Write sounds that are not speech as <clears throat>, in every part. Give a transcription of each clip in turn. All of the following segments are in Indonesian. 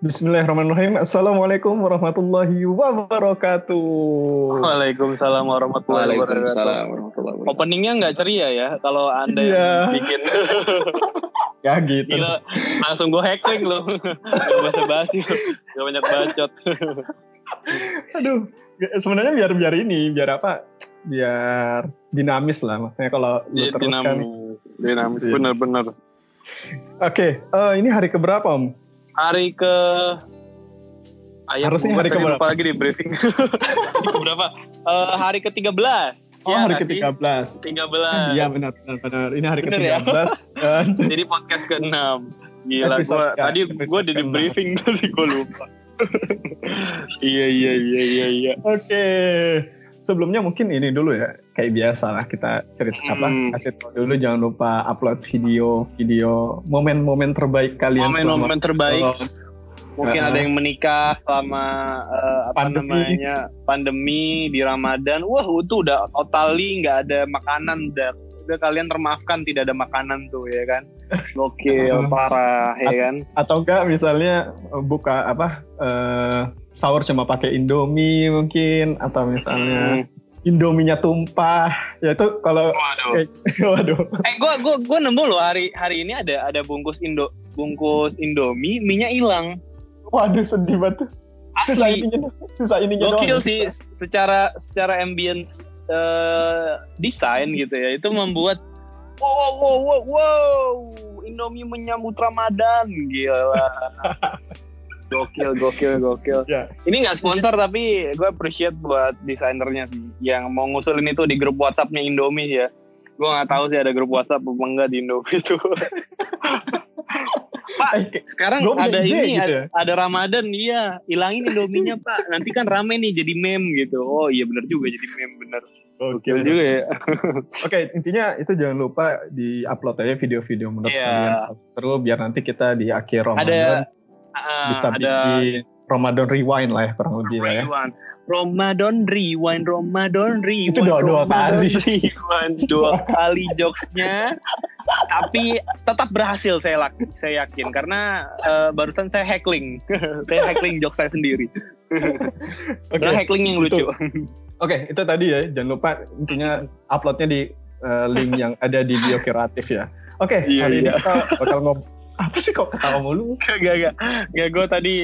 Bismillahirrahmanirrahim. Assalamualaikum warahmatullahi wabarakatuh. Waalaikumsalam warahmatullahi wabarakatuh. Waalaikumsalam warahmatullahi wabarakatuh. Openingnya nggak ceria ya kalau anda Iya. yang bikin. <laughs> Ya gitu. Gila, langsung gue hacking loh. Gak bahasa basi, gak banyak bacot. Aduh, sebenarnya biar biar ini, biar apa? Biar dinamis lah. Maksudnya kalau lu Iya, terus kan. dinamis, dinamis, Iya. bener-bener. Oke, eh, ini hari keberapa Om? Hari ke Ayam Harusnya hari tadi keberapa? lupa lagi di briefing. <laughs> hari ke berapa? Eh, hari ke-13. Oh, Ya hari nggak sih? ke-13. 13. Iya benar benar benar. Ini hari ya? ke-13 dan <laughs> Jadi podcast ke-6. Gila, gua, ke- tadi gue di briefing <laughs> tadi gue lupa. iya, iya, iya, iya, iya. Oke. Sebelumnya mungkin ini dulu ya, kayak biasa lah kita cerita apa, Hmm. kasih tahu dulu jangan lupa upload video, video momen-momen terbaik kalian Momen-momen terbaik. selama- Mungkin Uh, ada yang menikah selama eh, apa Pandemi. namanya pandemi di Ramadan. Wah, itu udah totally nggak ada makanan. Udah, udah kalian termaafkan tidak ada makanan tuh ya kan. <laughs> Gokil, Uh. parah ya kan. atau enggak misalnya buka apa eh, sahur cuma pakai Indomie mungkin atau misalnya Hmm. Indominya tumpah ya itu kalau Waduh. kayak <laughs> waduh Eh, gua gua gua nemu loh hari hari ini ada ada bungkus Indo bungkus Indomie, minyak hilang. waduh sedih banget sisa Asli. ininya doang. sisa ininya Gokil doang. sih secara secara ambience eh, desain gitu ya. Itu membuat wow wow wow wow, wow. Indomie menyambut Ramadan gila. <laughs> gokil gokil gokil. Ya. Ini nggak sponsor tapi gue appreciate buat desainernya sih yang mau ngusulin itu di grup WhatsAppnya Indomie ya. Gue nggak tahu sih ada grup WhatsApp apa enggak di Indomie itu. <laughs> Pak, Eh, sekarang Gua ada ini gitu ada, ya. ada Ramadan iya hilangin Indominya Pak nanti kan rame nih jadi meme gitu oh iya bener juga jadi meme bener Oke, gokil juga ya <laughs> Oke, intinya itu jangan lupa di upload aja video-video menurut Iya. kalian seru biar nanti kita di akhir Ramadan ada bisa ada bikin Ramadan rewind lah ya kurang lebih lah ya. rewind Ramadan rewind Ramadan rewind Itu dua- dua Ramadan kali. rewind dua <laughs> kali jokesnya tapi tetap berhasil saya lak saya yakin karena eh, barusan saya heckling <laughs> saya heckling jokes saya sendiri <laughs> Oke, Padahal heckling yang lucu oke itu tadi ya. Jangan lupa intinya uploadnya di eh, link yang ada di bio kreatif ya. Oke, Iya, hari ini iya. kita bakal ngob apa sih kok ketawa mulu? Gak, gak, gak. gue tadi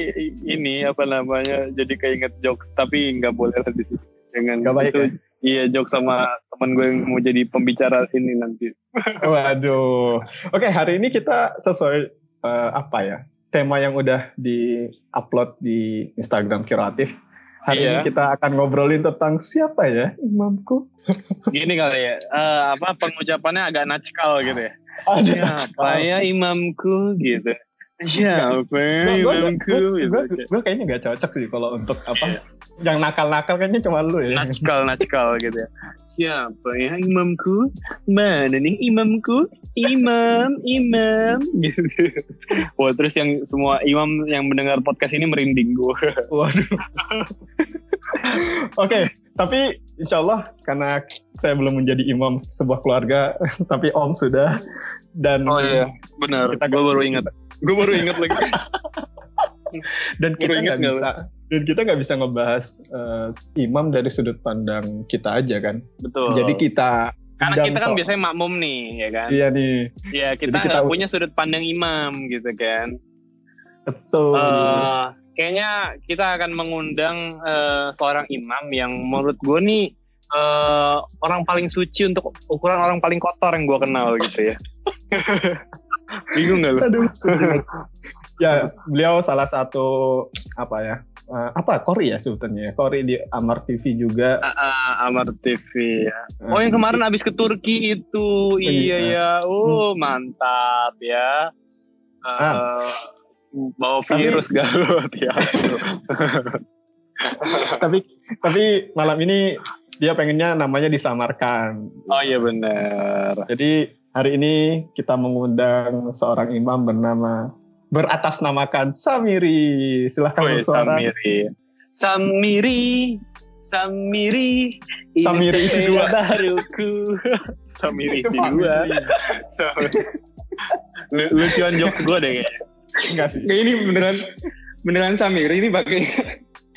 ini apa namanya jadi keinget jokes tapi nggak boleh lah di situ. Jangan Nggak baik itu. ya? Iya jokes sama teman gue yang mau jadi pembicara ini nanti. <laughs> Waduh. Oke, hari ini kita sesuai eh, apa ya? Tema yang udah di-upload di Instagram kreatif. Hari Iya. ini kita akan ngobrolin tentang siapa ya imamku? Gini kali ya, eh, apa pengucapannya agak natskal gitu ya. Ada Siapa ya imamku gitu. Siapa ya imamku gitu. Gue kayaknya gak cocok sih kalau untuk Iya. apa yang nakal-nakal kayaknya cuma lu ya. Natskal, natskal gitu ya. Siapa ya imamku? Mana nih imamku? Imam, imam. Gitu. Wah terus yang semua imam yang mendengar podcast ini merinding gue. Waduh. <laughs> Oke, tapi insya Allah karena saya belum menjadi imam sebuah keluarga, <laughs> tapi Om sudah dan Oh iya, benar. Kita Gue baru ingat. Gue baru ingat lagi. <laughs> dan kita nggak bisa dan kita nggak bisa ngebahas eh, imam dari sudut pandang kita aja kan. Betul. Jadi kita karena kita kan so- biasanya makmum nih, ya kan? Iya nih, Iya, kita kita- nggak punya sudut pandang imam gitu kan. betul. Eh, kayaknya kita akan mengundang eh, seorang imam yang menurut gue nih eh, orang paling suci untuk ukuran orang paling kotor yang gue kenal gitu ya. <laughs> Bingung gak lu? Aduh, <laughs> ya beliau salah satu apa ya? eh, apa Kori ya sebutannya ya? Kori di Amar TV juga. Ah, ah, Amar TV ya. Oh Eh, yang kemarin abis ke Turki itu, iya ya, oh mantap ya. Eh, Ah. Bawa Tapi- virus Garut <laughs> ya. <laughs> tapi tapi malam ini dia pengennya namanya disamarkan. Oh iya benar. Jadi hari ini kita mengundang seorang imam bernama beratasnamakan Samiri. Silahkan Woi, bersuara. Samiri. Samiri. Samiri. Ini Samiri isi dua. Baruku. <laughs> Samiri isi dua. Samiri. Lu- Lucuan jokes gue deh kayaknya. Enggak sih. Kayak ini beneran beneran Samiri ini pakai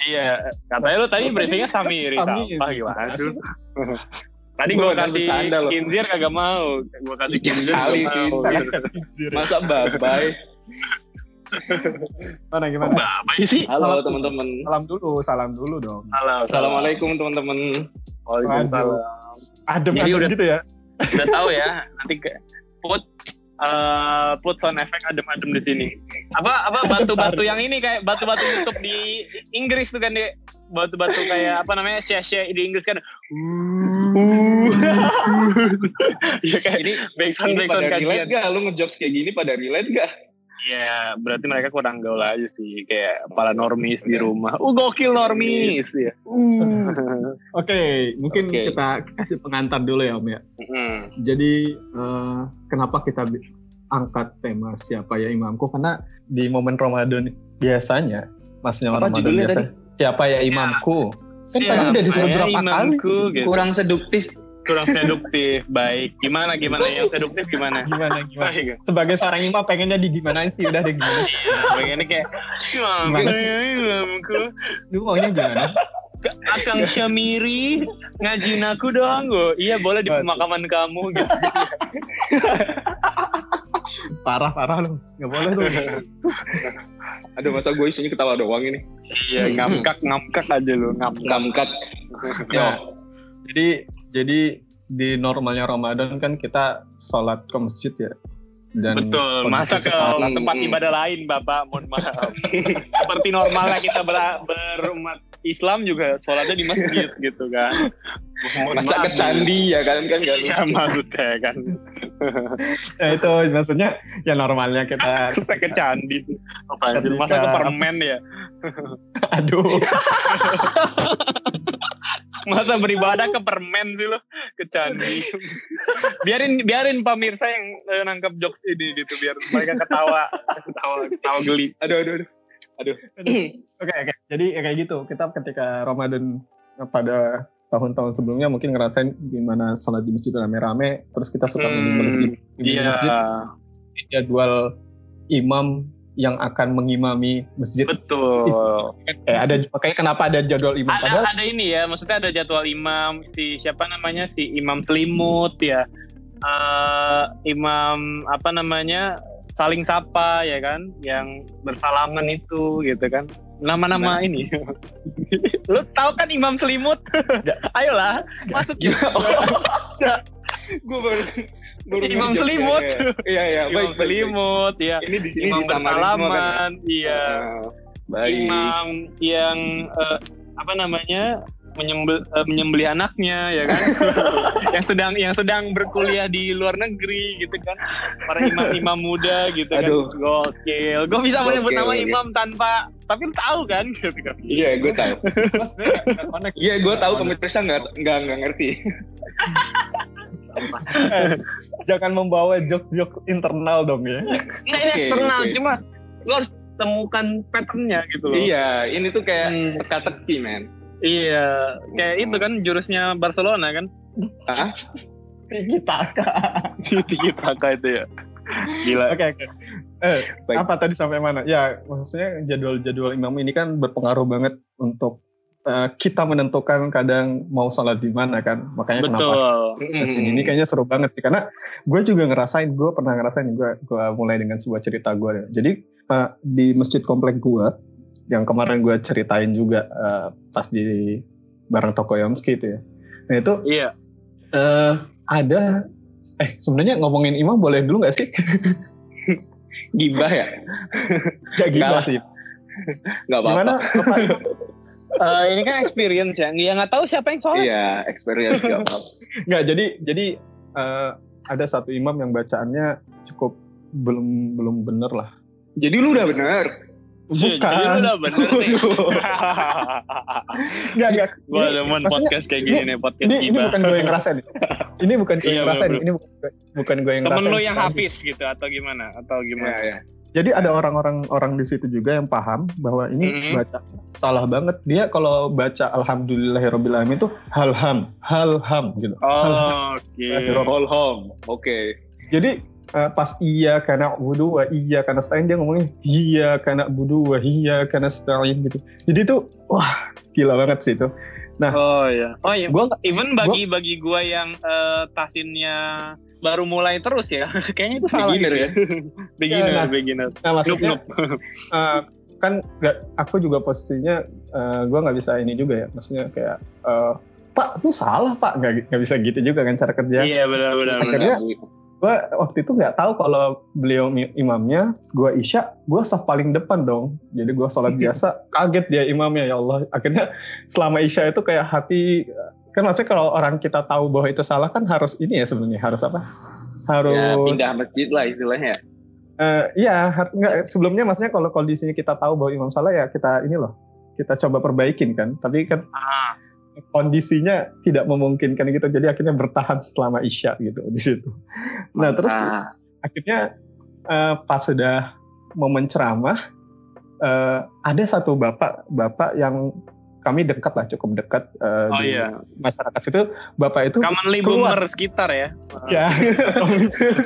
Iya, katanya lu tadi briefingnya Samiri, Samiri. sampah gimana? Tadi udah kasih. Kinzir kagak mau. Gua kasih Tiga Kinzir kali, kagak mau. Masa babai. Mana gimana? Apa sih? Halo teman-teman. Salam dulu, salam dulu dong. Halo, Assalamualaikum teman-teman. Waalaikumsalam. Adem adem udah- gitu ya. Udah tahu ya, nanti ke put eh, put sound effect adem-adem di sini. Apa apa <laughs> batu-batu yang ini kayak batu-batu YouTube di Inggris tuh kan deh. Batu-batu kayak apa namanya? Sia-sia di Inggris kan. Iya <laughs> kayak Ini backsound backsound pada relate gak? Lu ngejokes kayak gini pada relate gak? Iya, berarti mereka kurang gaul aja sih, kayak para normis di rumah. Uh, gokil normis ya. Oke, mungkin Oke. kita kasih pengantar dulu ya Om ya. Hmm. Jadi eh, kenapa kita angkat tema siapa ya imamku? Karena di momen Ramadan biasanya, masnya Apa Ramadan biasa. Siapa ya imamku? Kan tadi udah disebut ya berapa kali. gitu. Kurang seduktif. Kurang seduktif. Baik, gimana gimana yang seduktif gimana? Gimana gimana? Sebagai seorang imam pengennya di gimana sih? Udah deh gimana? Bagiannya kayak imamku, Gimana imamku. Lu maunya gimana? Akang Syamiri ngajin aku dong. Gua, iya boleh di pemakaman kamu gitu. <laughs> Parah parah lu. Gak boleh tuh. Aduh masa gue isinya ketawa doang ini. Iya, ngamkak ngamkak aja lu, ngamkak. Kamkat. Ya. Jadi jadi di normalnya Ramadan kan kita sholat ke masjid ya. Dan Betul, masa ke sekarang- tempat Hmm. ibadah lain, Bapak? Mohon maaf. <laughs> Seperti normalnya kita ber- berumat Islam juga sholatnya di masjid <laughs> gitu kan. Mohon Masa maaf. ke candi ya kan kan gak Iya lucu. maksudnya kan. <laughs> ya itu maksudnya ya normalnya kita saya ke candi anjir, masa ke permen ya? aduh Masa beribadah ke permen sih lo? Ke candi. biarin biarin pemirsa yang eh, nangkep jokes ini gitu biar mereka ketawa ketawa ketawa geli. Aduh aduh aduh. Oke oke. Jadi ya kayak gitu. Kita ketika Ramadan pada tahun-tahun sebelumnya mungkin ngerasain gimana sholat di masjid rame-rame. Terus kita suka Hmm, mengimasi di Iya, masjid jadwal imam yang akan mengimami masjid. betul. Eh, ada makanya kenapa ada jadwal imam? Ada padahal ada ini ya maksudnya ada jadwal imam si siapa namanya si imam selimut ya. Eh, imam apa namanya saling sapa ya kan yang bersalaman itu gitu kan. Nama-nama ini. <laughs> Lu tahu kan imam selimut <laughs> ayolah masuk <laughs> Gue baru baru Imam ngejokes selimut. ya. Iya iya imam baik baik. selimut ya Ini di sini imam disamarin semua kan. ya? iya Baik. imam yang eh, apa namanya menyembel, eh, menyembelih anaknya ya kan <laughs> yang sedang yang sedang berkuliah di luar negeri gitu kan para imam-imam muda gitu Aduh. kan gokil gue bisa menyebut nama gokil. imam tanpa tapi lu tahu kan gitu kan Iya gue tahu. <laughs> Iya gue tahu pemirsa nggak nggak nggak ngerti. <laughs> Eh, <laughs> jangan membawa jok-jok internal dong ya. Nggak, ini Oke, eksternal oke. cuma lu harus temukan patternnya gitu loh Iya ini tuh kayak Hmm. teka-teki men. iya kayak itu kan jurusnya Barcelona kan Hah? Tiki taka. <laughs> Tiki Taka itu ya gila Oke oke. Eh, Baik. apa tadi sampai mana? Ya, maksudnya jadwal-jadwal imam ini kan berpengaruh banget untuk eh, kita menentukan kadang mau sholat di mana kan. Makanya kenapa betul. ke sini ini kayaknya seru banget sih karena gue juga ngerasain gue pernah ngerasain gue gue mulai dengan sebuah cerita gue. Jadi eh, di masjid komplek gue yang kemarin gue ceritain juga eh, pas di bareng toko Yomski itu ya. Nah itu iya. eh, ada eh sebenarnya ngomongin imam boleh dulu nggak sih? <laughs> Gibah ya? Gak lah. sih. Nggak gimana? apa-apa. <laughs> Eh, ini kan experience ya. Ya nggak tahu siapa yang sholat. Iya experience nggak apa-apa. <laughs> nggak jadi jadi eh, ada satu imam yang bacaannya cukup belum belum bener lah. Jadi lu udah bener. Iya, bukan jadi lu udah bener nih. <laughs> Nggak nggak. Gua demen podcast kayak gini nih, podcast ini, ini bukan gue yang ngerasain. Ini bukan gue Iya, yang ngerasain ini bukan, bukan gue yang Temen ngerasain. lu yang habis gitu atau gimana? Atau Iya gimana? iya. Jadi ada orang-orang orang di situ juga yang paham bahwa ini Mhm. baca salah banget dia kalau baca alhamdulillahirobbilalamin itu halham halham gitu. Oh, oke. Home. Oke. jadi uh, pas iya karena budu wa iya karena stain dia ngomongnya iya karena budu wa iya karena stain gitu jadi itu wah gila banget sih itu Nah, oh iya. Oh iya. gua Even bagi bagi gua yang uh, tasinnya baru mulai terus ya. <laughs> Kayaknya itu salah. Beginner gitu ya. <laughs> beginner, Ya, nah. beginner. nah maksudnya Noob, noob. uh, kan nggak aku juga posisinya uh, gue nggak bisa ini juga ya maksudnya kayak uh, pak lu salah pak nggak bisa gitu juga kan cara kerja Iya benar benar benar. Akhirnya gue waktu itu nggak tahu kalau beliau imamnya gue isya gue saf paling depan dong jadi gue sholat <laughs> biasa kaget dia imamnya ya Allah akhirnya selama isya itu kayak hati kan maksudnya kalau orang kita tahu bahwa itu salah kan harus ini ya sebenarnya harus apa harus Ya, pindah masjid lah istilahnya. Eh, iya, nggak sebelumnya maksudnya kalau kondisinya kita tahu bahwa imam salah ya kita ini loh, kita coba perbaikin kan. Tapi kan Ah. kondisinya tidak memungkinkan gitu, jadi akhirnya bertahan selama isya gitu di situ. Nah terus akhirnya eh, pas sudah momen ceramah, eh, ada satu bapak bapak yang kami dekat lah cukup dekat eh, Oh di iya. masyarakat situ. Bapak itu Commonly keluar. boomer sekitar ya. ya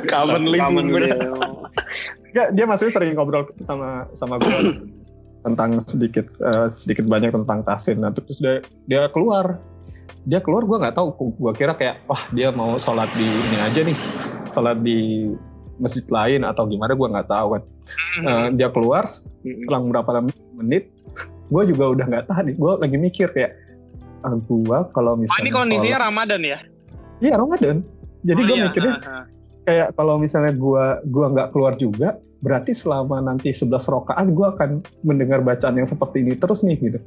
Commonly Commonly. boomer. Nggak, dia masih sering ngobrol sama sama gue tentang sedikit eh, sedikit banyak tentang tasin. Nah terus dia dia keluar, dia keluar gue nggak tahu. Gue kira kayak wah dia mau sholat di ini aja nih, sholat di masjid lain atau gimana gue nggak tahu kan. Eh, dia keluar selang berapa menit, gue juga udah nggak tahan. Gue lagi mikir kayak ah, gue kalau Oh misalnya ini kondisinya sholat- Ramadan ya? iya Ramadan. Jadi Oh, gue iya. mikirnya Ah, ah. kayak kalau misalnya gua gua nggak keluar juga berarti selama nanti 11 rokaat gua akan mendengar bacaan yang seperti ini terus nih gitu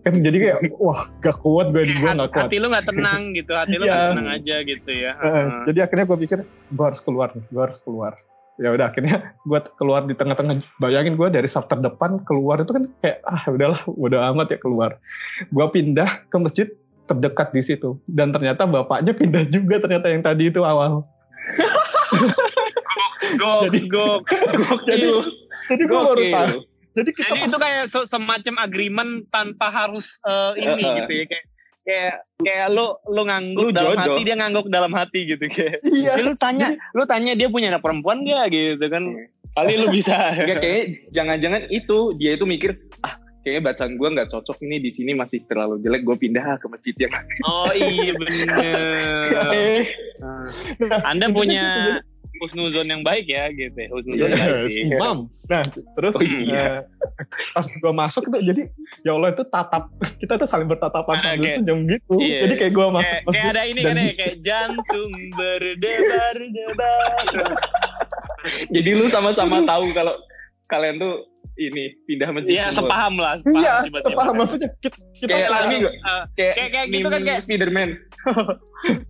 kan jadi kayak wah gak kuat gue gua hat- nggak kuat hati lu nggak tenang gitu, hati lu Iya. nggak tenang aja gitu ya. Ah. jadi akhirnya gue pikir gua harus keluar nih gua harus keluar ya udah akhirnya gua keluar di tengah-tengah bayangin gua dari saf terdepan keluar itu kan kayak ah udahlah udah amat ya keluar. Gua pindah ke masjid terdekat di situ dan ternyata bapaknya pindah juga ternyata yang tadi itu awal. <laughs> Gok, Jadi- gok, jadi jadi gue baru tahu. Jadi kita Jadi itu kayak se- semacam agreement tanpa harus eh, ini gitu ya kayak kayak kayak lu lu ngangguk Lu dalam jodoh. hati dia ngangguk dalam hati gitu kayak. iya Ya, lu tanya lu tanya dia punya anak perempuan gak gitu kan. Kali lu bisa. <laughs> Enggak kayaknya jangan-jangan itu dia itu mikir ah kayaknya bacaan gue nggak cocok ini di sini masih terlalu jelek gue pindah ah ke masjid yang Oh iya bener. <laughs> eh Nah, nah, Anda punya jadi- husnuzon yang baik ya gitu. ya. Husnuzon Yes, baik sih. imam. Nah, terus Oh, iya. eh, pas gua masuk tuh jadi ya Allah itu tatap <laughs> kita tuh saling bertatapan Ah, kayak- senyum gitu. iya. Jadi kayak gua masuk Kayak, kayak ada ini kan ya, kayak jantung berdebar debar. <laughs> jadi lu sama-sama tahu kalau kalian tuh ini pindah Iya semua. sepaham lah. Iya, tiba-tiba. sepaham maksudnya kita, kita Kayak Kayak lagi langsung, eh, kayak kayak kayak gitu kan kayak Spiderman <laughs>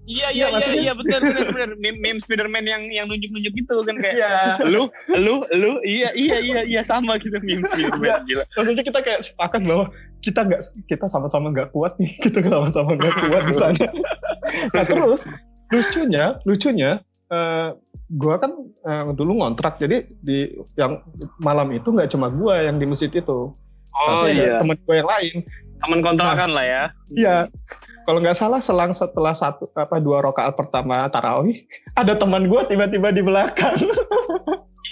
iya Iya, iya iya iya betul betul betul meme, meme Spiderman yang yang nunjuk nunjuk itu kan kayak Iya. lu lu lu iya iya iya iya sama gitu meme Spiderman gila Maksudnya kita kayak sepakat bahwa kita nggak kita sama-sama nggak kuat nih, kita sama-sama nggak kuat di sana. nah terus lucunya, lucunya eh, gua kan eh, dulu ngontrak, jadi di yang malam itu nggak cuma gua yang di masjid itu, oh tapi iya temen gua yang lain. teman kontrakan lah ya Iya. Kalau nggak salah selang setelah satu apa dua rakaat pertama tarawih, ada teman gue tiba-tiba di belakang. <laughs>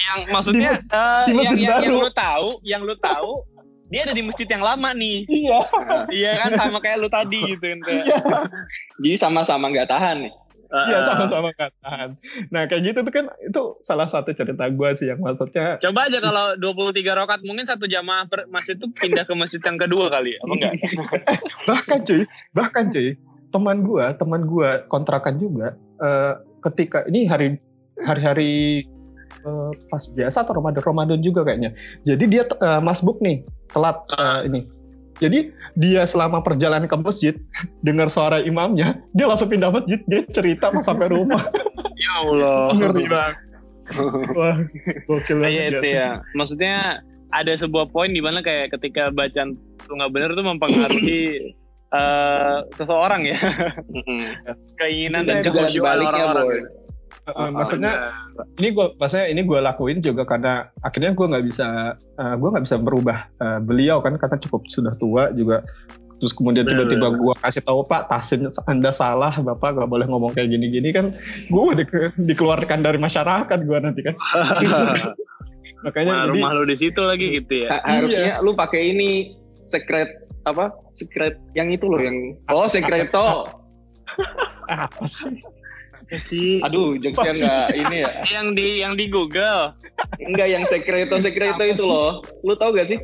yang maksudnya Di mas- eh, di yang, yang, yang lu tahu yang lu tahu dia ada di masjid yang lama nih iya. iya kan sama kayak lu tadi gitu kan Iya. jadi sama-sama nggak tahan nih Iya sama-sama nggak tahan. Nah kayak gitu tuh kan itu salah satu cerita gue sih yang maksudnya Coba aja kalau 23 rokat mungkin satu jamaah per masjid itu pindah ke masjid yang kedua kali apa enggak? <laughs> bahkan cuy bahkan cuy teman gue teman gue kontrakan juga eh, ketika ini hari hari-hari eh, pas biasa atau Ramadan Ramadan juga kayaknya. Jadi dia eh, masbuk nih telat eh, ini. Jadi dia selama perjalanan ke masjid <laughs> dengar suara imamnya, dia langsung pindah masjid, dia cerita pas sampai rumah. <laughs> Ya Allah. Ngeri banget. <laughs> Wah, gokil banget. Iya itu ya. ya. Maksudnya ada sebuah poin di mana kayak ketika bacaan itu nggak benar tuh mempengaruhi <clears throat> eh, seseorang ya keinginan dan juga sebaliknya orang-orang. Eh, maksudnya ini gue maksudnya ini gue lakuin juga karena akhirnya gue nggak bisa gue nggak bisa merubah eh, beliau kan karena cukup sudah tua juga. Terus kemudian tiba-tiba gue kasih tahu pak tasnya anda salah bapak nggak boleh ngomong kayak gini-gini kan gue di, dikeluarkan dari masyarakat gue nanti kan. <laughs> Makanya Nah, jadi, rumah lu di situ lagi gitu ya. Ha- harusnya lu pakai ini secret apa secret yang itu loh yang oh secreto <laughs> apa sih sih? aduh jokesnya nggak ini ya. <laughs> Yang di yang di Google. enggak yang secreto secreto itu loh. Lu tau gak sih?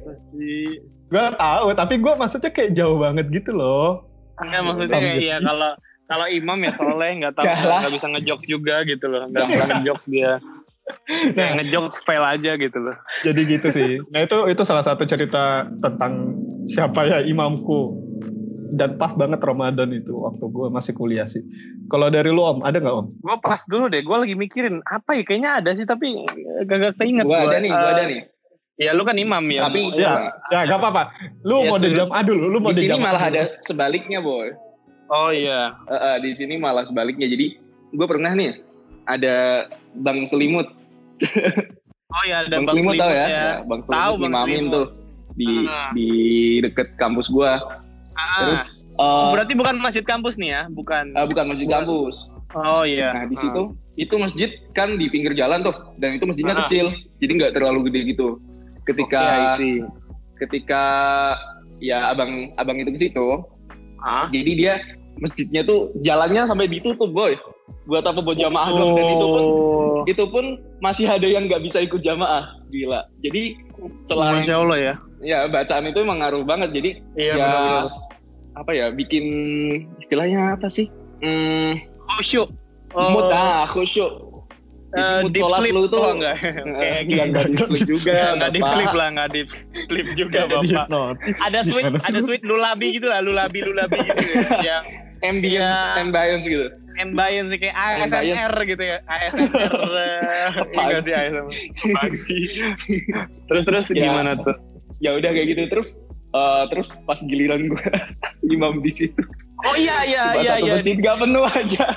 Gue tahu tapi gue maksudnya kayak jauh banget gitu loh. Enggak maksudnya kayak Sampai- ya kalau kalau imam ya soleh nggak tahu nggak bisa ngejokes juga gitu loh. Nggak bisa ngejokes dia. <laughs> Kayak ngejokes fail aja gitu loh. Jadi gitu sih. Nah itu itu salah satu cerita tentang siapa ya imamku dan pas banget Ramadan itu waktu gue masih kuliah sih. Kalau dari lu om ada nggak om? Gue pas dulu deh gue lagi mikirin apa ya kayaknya ada sih tapi gak keinget gua ada gua. nih gua Eh, ada nih. ya lu kan imam ya. Tapi- Lu- ya ya gak apa-apa. Lu Ya, mau seru. jam adul lu mau di sini malah ada sebaliknya boy. Oh iya. Eh, eh, di sini malah sebaliknya. Jadi gue pernah nih ada bang selimut. <laughs> Oh iya ada bang, bang selimut tau ya, ya. Ya, bang Tahu selimut Bang ngimamin Selimut. tuh di Ah. di deket kampus gua Ah, terus eh, berarti bukan masjid kampus nih ya bukan eh, bukan masjid kampus oh iya Nah di situ itu masjid kan di pinggir jalan tuh dan itu masjidnya Ah. kecil jadi nggak terlalu gede gitu. Ketika see. ketika ya abang abang itu ke situ, Ah, jadi dia masjidnya tuh jalannya sampai ditutup boy. Buat apa buat jamaah doang dan itu pun Oh. itu pun masih ada yang nggak bisa ikut jamaah gila. Jadi selain Masya Allah ya ya bacaan itu emang ngaruh banget. Jadi iya ya benar-benar apa ya bikin istilahnya apa sih? Hmm, khusyuk mood ah khusyuk. Eh, mood deep sleep lu tuh oh, enggak <laughs> kayak Enggak, gitu enggak deep sleep juga. Ya, nggak deep sleep lah, nggak deep sleep <laughs> juga bapak. Ada sweet, ada sweet lulabi gitu lah, lulabi lulabi gitu ya. <laughs> Yang ambience Iya. ambience gitu ambience kayak. ASMR gitu ya, ASMR. Enggak sih sih? ASMR. Terus terus Ya. gimana tuh? ya udah kayak gitu terus eh, terus pas giliran gue <laughs> imam di situ. Oh iya iya iya iya. masjid gak penuh aja. <laughs>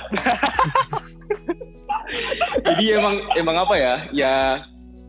Jadi emang emang apa ya? Ya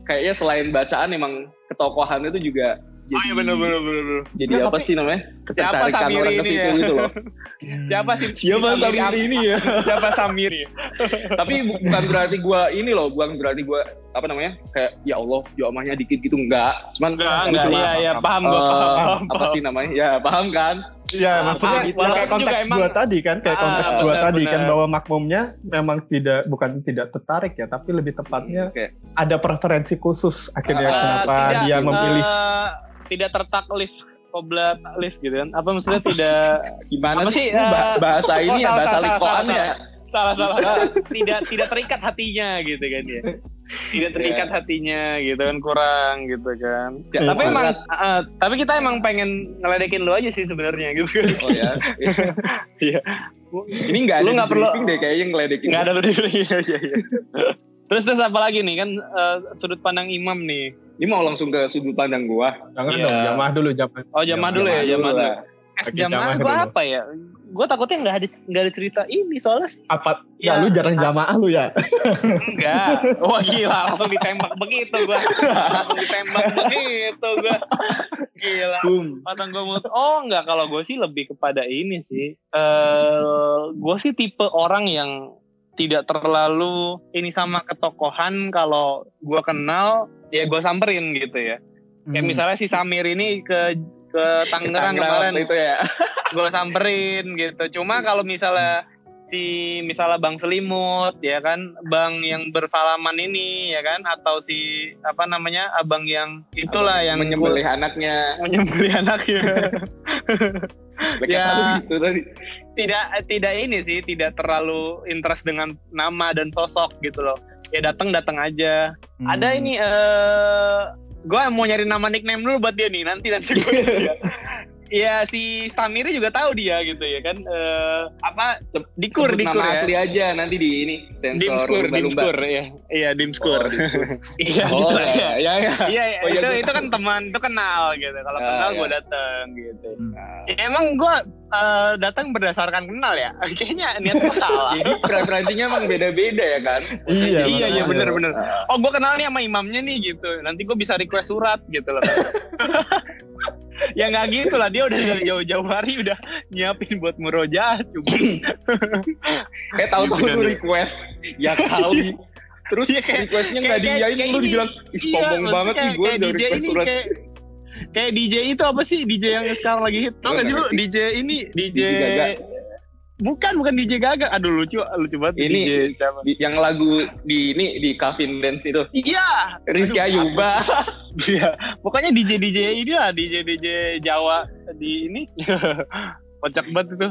kayaknya selain bacaan emang ketokohan itu juga jadi Oh iya benar benar benar. benar. jadi Ya, apa tapi- sih namanya ketertarikan Samiri orang ke ini situ ya? gitu loh <laughs> Siapa sih? Siapa Samiri Samiri ini ya? <laughs> Siapa Samiri? <laughs> tapi bu- bukan berarti gue ini loh bukan berarti gue apa namanya kayak ya Allah jamaahnya dikit gitu enggak cuman Enggak, enggak. cuma, Iya, iya, paham gua, eh, paham, paham, apa paham. sih namanya ya paham kan Ya, maksudnya gitu. ya kayak konteks juga emang- gua tadi kan, kayak Ah, konteks gua benar, tadi kan bahwa makmumnya memang tidak bukan tidak tertarik ya, tapi lebih tepatnya Kayak, ada preferensi khusus akhirnya Ah, kenapa tidak, dia memilih eh, tidak tertaklif koblat alif gitu kan. Apa maksudnya tidak gimana Apa sih, eh, bahasa oh, ini ya salah, bahasa salah, likoan salah, ya salah. Salah tidak tidak terikat hatinya gitu kan ya. Tidak terikat Iya. hatinya gitu kan kurang gitu kan. Ya, Iya, tapi iya. emang eh, tapi kita emang pengen ngeledekin lu aja sih sebenarnya gitu. Kan oh ya <laughs> Iya. ini nggak ada Lu nggak perlu- briefing deh kayaknya ngeledekin. Nggak ada di iya iya iya terus terus apa lagi nih kan eh, sudut pandang imam nih ini mau langsung ke sudut pandang gua jangan Iya. dong jamaah dulu jamaah. oh jamaah dulu ya jamaah dulu es Oke, jamaah jamaah gue dulu. apa ya gue takutnya nggak ada nggak ada cerita ini soalnya Apa Ya. ya lu jarang jamaah lu ya? Enggak. Wah gila, langsung ditembak begitu gua. Langsung ditembak begitu gua. Gila. Boom. Patang gua mut. Oh enggak, kalau gue sih lebih kepada ini sih. Eh, gue sih tipe orang yang tidak terlalu ini sama ketokohan kalau gue kenal ya gue samperin gitu ya. Kayak Hmm. misalnya si Samir ini ke ke Tangerang kemarin itu ya <laughs> gue samperin gitu. Cuma kalau misalnya si misalnya Bang Selimut ya kan, Bang yang berfalaman ini ya kan, atau si apa namanya abang yang itulah yang menyembelih anaknya menyembelih anaknya. <laughs> Ya. gitu tadi tidak tidak ini sih, tidak terlalu interest dengan nama dan sosok gitu loh. Ya datang datang aja. Hmm. Ada ini eh gue mau nyari nama nickname dulu buat dia nih nanti nanti gue <laughs> Iya si Samiri juga tahu dia gitu ya kan eh apa dikur Sebut dikur nama ya asli aja nanti di ini sensor dimskur dimskur ya iya dimskur Oh, <laughs> iya oh gitu, ya iya. ya ya Iya, Oh, iya, itu gua- itu kan teman, itu kenal gitu. Kalau Ah, kenal iya. gue dateng gitu. Nah, Ya, emang gue eh, datang berdasarkan kenal ya. <laughs> Kayaknya niat gue salah. jadi preferensinya emang beda-beda ya kan? Iya, iya, iya bener-bener. Ah, Oh gue kenal nih sama imamnya nih gitu. Nanti gue bisa request surat gitu loh. <laughs> ya nggak gitu lah. Dia udah dari jauh-jauh hari udah nyiapin buat murojaah cuma. <laughs> Eh tahu-tahu Bener, lu request. Ya kali terus Iya, kayak- requestnya nggak kayak- diiyain lu dibilang ih Iya, sombong maksudnya banget nih gue udah DJ request ini surat kayak DJ itu apa sih? DJ yang sekarang lagi hit. Tau gak sih lu? DJ ini DJ, DJ Gaga. bukan bukan DJ Gaga. Aduh lucu lucu banget. Ini DJ siapa? Di- yang lagu di ini di Calvin Dance itu. Iya. Rizky Aduh, Ayuba Iya, pokoknya DJ DJ ini lah DJ DJ Jawa. Di ini. <laughs> Kocak banget itu.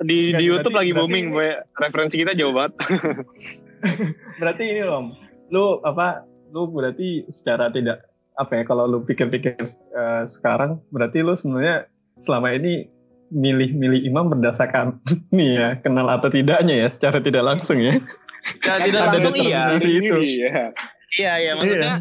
Di di YouTube berarti- lagi booming, boy. referensi kita jauh banget. <laughs> berarti ini loh lu apa lu berarti secara tidak apa ya kalau lu pikir-pikir eh, sekarang berarti lu sebenarnya selama ini milih-milih imam berdasarkan <laughs> nih ya kenal atau tidaknya ya secara tidak langsung ya Ya, tidak Ada langsung iya. itu. Iya. Iya, iya maksudnya.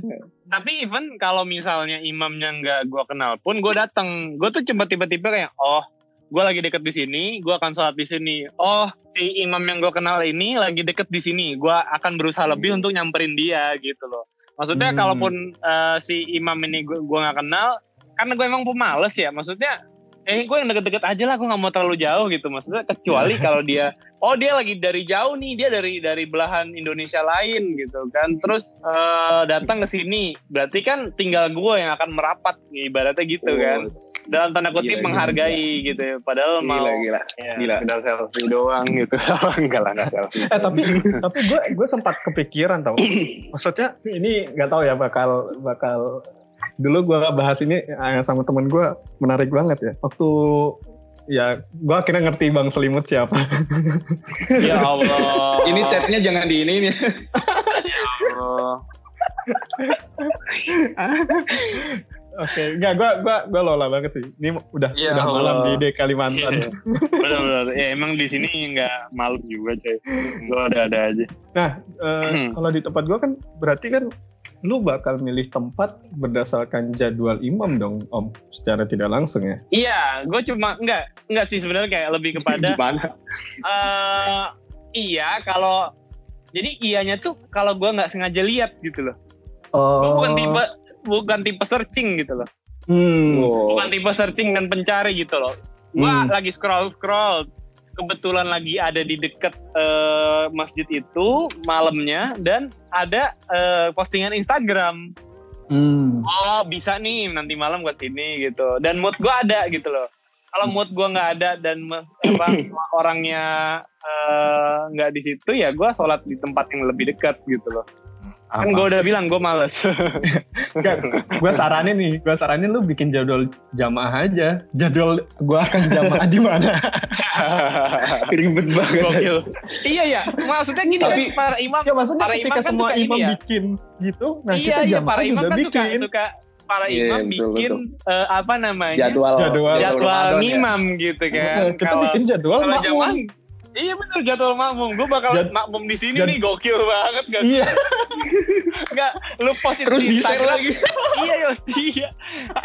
Tapi even kalau misalnya imamnya nggak gue kenal pun gue datang, gue tuh coba tiba-tiba kayak, oh, gue lagi deket di sini, gue akan sholat di sini. Oh, si imam yang gue kenal ini lagi deket di sini, gue akan berusaha lebih untuk nyamperin dia gitu loh. Maksudnya Hmm. kalaupun eh, si imam ini gue nggak kenal, karena gue emang pemales ya. Maksudnya, eh gue yang deket-deket aja lah, gue nggak mau terlalu jauh gitu. Maksudnya kecuali <laughs> kalau dia, oh dia lagi dari jauh nih, dia dari dari belahan Indonesia lain gitu kan. Terus eh, datang ke sini, berarti kan tinggal gue yang akan merapat, ibaratnya gitu kan. Dalam tanda kutip Gila, gila, menghargai gitu ya. Padahal mau Gila, gila. ya, Gila. sekedar selfie doang gitu. <laughs> enggak lah, enggak <laughs> selfie. eh tapi tapi gue gue sempat kepikiran tau <clears throat> maksudnya ini nggak tahu ya bakal bakal dulu gue bahas ini eh, sama temen gue menarik banget ya waktu ya gue akhirnya ngerti bang selimut siapa <laughs> ya Allah. Ini chatnya jangan di ini nih. Ya Allah. oke nggak gue gue gue lola banget sih ini udah Ya udah malam di D Kalimantan Iya. Benar-benar. Ya emang di sini nggak malu juga coy. Gue ada-ada aja. Nah, eh, kalau di tempat gua kan berarti kan lu bakal milih tempat berdasarkan jadwal imam dong, Om, secara tidak langsung ya. Iya, gue cuma enggak enggak sih sebenarnya kayak lebih kepada <laughs> Gimana? eh iya kalau jadi iyanya tuh kalau gue nggak sengaja lihat gitu loh. Oh. Gue bukan tipe bukan tipe searching gitu loh. Hmm. Bukan tipe searching dan pencari gitu loh. Gue Hmm. lagi scroll scroll kebetulan lagi ada di deket eh, masjid itu malamnya dan ada eh, postingan Instagram. Hmm. Oh bisa nih nanti malam ke sini gitu. Dan mood gue ada gitu loh. Kalau mood gue nggak ada dan apa, <coughs> orangnya eh, nggak di situ ya gue sholat di tempat yang lebih dekat gitu loh. Kan gue udah bilang gue males. <laughs> gue saranin nih, gue saranin lu bikin jadwal jamaah aja. Jadwal gua akan jamaah di mana? <laughs> Ribet banget. Gokil. iya ya. Maksudnya gini Tapi- kan para imam. ya maksudnya Para ketika imam kan semua suka ini imam ya. bikin gitu, nah iya kita iya jamaah para imam juga kan suka bikin. suka para Iya, imam betul, bikin eh, apa namanya Jadwal. Jadwal. jadwal Ramadan ya. ngimam gitu kan. Kita Kalau- bikin jadwal kalau makmum. Iya bener jadwal makmum. Gue bakal Jad- makmum di sini jad- nih gokil banget gak? Iya. <laughs> Enggak, lu post itu Terus di Instagram. lagi. <laughs> iya, iya, iya.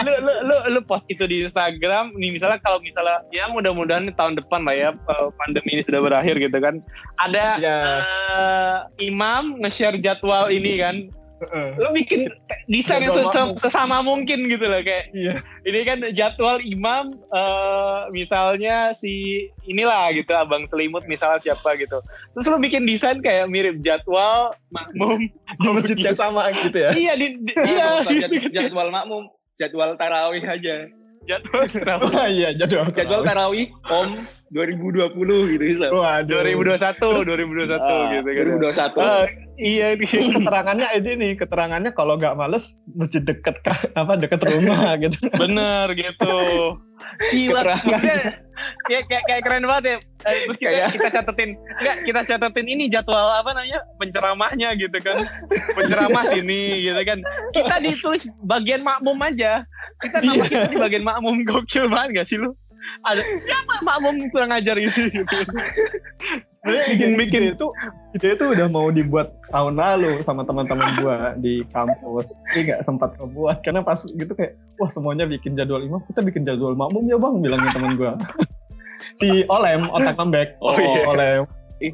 Lu, lu, lu, lu post itu di Instagram. Nih misalnya kalau misalnya ya mudah-mudahan tahun depan lah ya eh, pandemi ini sudah berakhir gitu kan. Ada Iya. eh, imam nge-share jadwal ini kan. Lu bikin desain yang sesama, sesama mungkin gitu loh kayak Iya. ini kan jadwal imam eh, misalnya si inilah gitu abang selimut misalnya siapa gitu terus lu bikin desain kayak mirip jadwal makmum Di masjid yang sama gitu ya. iya di, di- iya jadwal makmum, jadwal tarawih aja. Jadwal <laughs> kenapa? Wah, <laughs> iya jadwal. Jadwal tarawih Om 2020 gitu bisa. Waduh. 2021 2021 Ah, gitu kan 2021. Ah, iya nih keterangannya ini nih, keterangannya kalau nggak males masjid deket <laughs> apa deket rumah gitu. bener gitu gila. Kayak, kayak, kayak keren banget ya. Eh, terus kita, Kayak- kita catetin. Enggak kita catetin ini jadwal apa namanya penceramahnya gitu kan. Penceramah sini gitu kan. Kita ditulis bagian makmum aja. Kita nama kita di bagian makmum. Gokil banget gak sih lu? Ada siapa makmum kurang ajar ini? gitu <laughs> bikin bikin itu itu itu udah mau dibuat tahun lalu sama teman-teman gua di kampus. Tapi nggak sempat ngebuat. Karena pas gitu kayak wah semuanya bikin jadwal imam kita bikin jadwal makmum ya bang bilangnya teman gua. Si Olem otak lembek Oh, iya. Olem.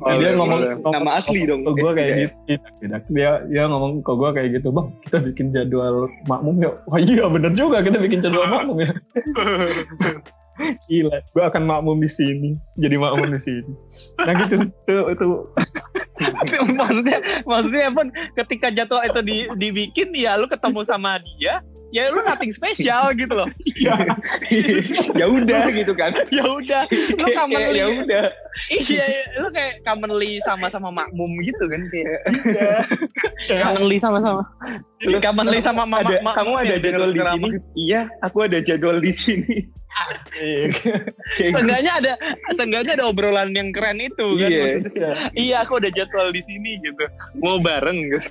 Oh, dia ngomong, ngomong nama asli dong. ke gue kayak Iya. gitu. Dia dia ngomong ke gue kayak gitu bang kita bikin jadwal makmum ya. Wah iya bener juga kita bikin jadwal <laughs> makmum ya <laughs> gila. Gue akan makmum di sini. Jadi makmum di sini. Nah gitu. Itu itu. Maksudnya maksudnya pun ketika jadwal itu di, dibikin ya lu ketemu sama dia ya lu nothing spesial <laughs> gitu loh <laughs> ya udah gitu kan. <laughs> ya udah lu commonly ya udah. iya iya, lu kayak commonly sama-sama makmum gitu kan kayak kayak commonly sama-sama lu commonly sama mama Ada, kamu ada jadwal di sini? Iya, aku ada jadwal di sini. Seenggaknya ada seenggaknya ada obrolan yang keren itu kan Iya. Iya, aku ada jadwal di sini gitu. Mau bareng gitu.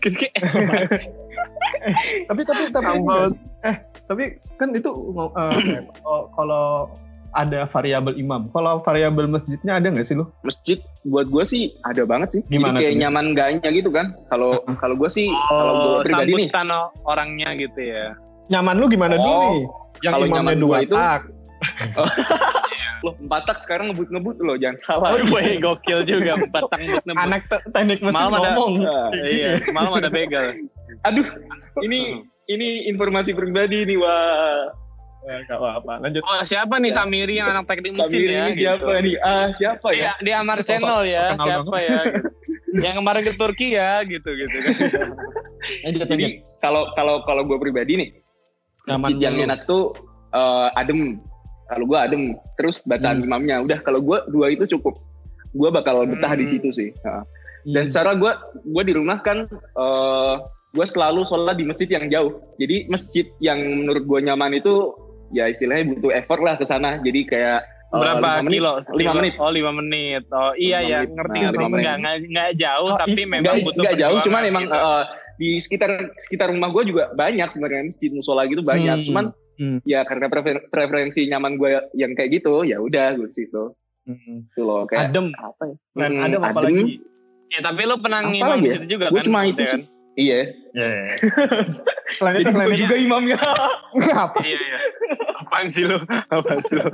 Tapi tapi tapi Ampun. eh tapi kan itu oh, <clears throat> kalau ada variabel imam kalau variabel masjidnya ada nggak sih lu masjid buat gue sih ada banget sih. Gimana Jadi kayak tuh? nyaman gaknya gitu kan. Kalau kalau gue sih kalau gue Oh, pribadi nih, orangnya gitu ya. nyaman lu gimana dulu Oh, nih yang kalau imamnya nyaman dua itu- tak <laughs> loh empat tak sekarang ngebut-ngebut loh, jangan salah. Oh, boy, gokil juga batang but nembut. anak te- teknik mesin Semalam ada- ngomong Nah, Iya, semalam ada begal. <laughs> Aduh, <laughs> ini ini informasi pribadi nih wah. Ya, apa-apa lanjut Oh, siapa nih Samiri yang anak teknik mesin Samir ya? ini siapa gitu. nih? Ah, siapa ya? dia Amar Sosok Channel ya, siapa ya? gitu. yang kemarin ke Turki ya, gitu gitu. <laughs> lanjut Jadi kalau kalau kalau gue pribadi nih, nyaman yang enak tuh eh, adem. Kalau gue adem, terus bacaan Hmm. imamnya. Udah kalau gue dua itu cukup. Gue bakal betah di Hmm. situ sih. Heeh. Hmm. Dan secara gue gue di rumah kan eh gue selalu sholat di masjid yang jauh. Jadi masjid yang menurut gue nyaman itu ya istilahnya butuh effort lah ke sana. Jadi kayak eh, Berapa lima menit. kilo? Lima menit. Oh, lima menit. Oh, iya ya, menit. ngerti Nah, ngerti. menit. Nggak, nggak, jauh, Oh, tapi memang Nggak, butuh nggak jauh, cuman emang gitu. eh, di sekitar sekitar rumah gue juga banyak sebenarnya masjid musola gitu banyak. Hmm. Cuman Hmm. ya karena prefer- preferensi nyaman gue yang kayak gitu, ya udah gue situ. Hmm. Itu loh kayak adem apa ya? Hmm, adem adem. apalagi Ya, tapi lu pernah ngimam ya? situ juga Gue kan? cuma Gitu itu kan? Iya. selain itu selain gue itu juga imamnya. apa sih Iya, iya. Apaan sih lu? Apaan sih lu?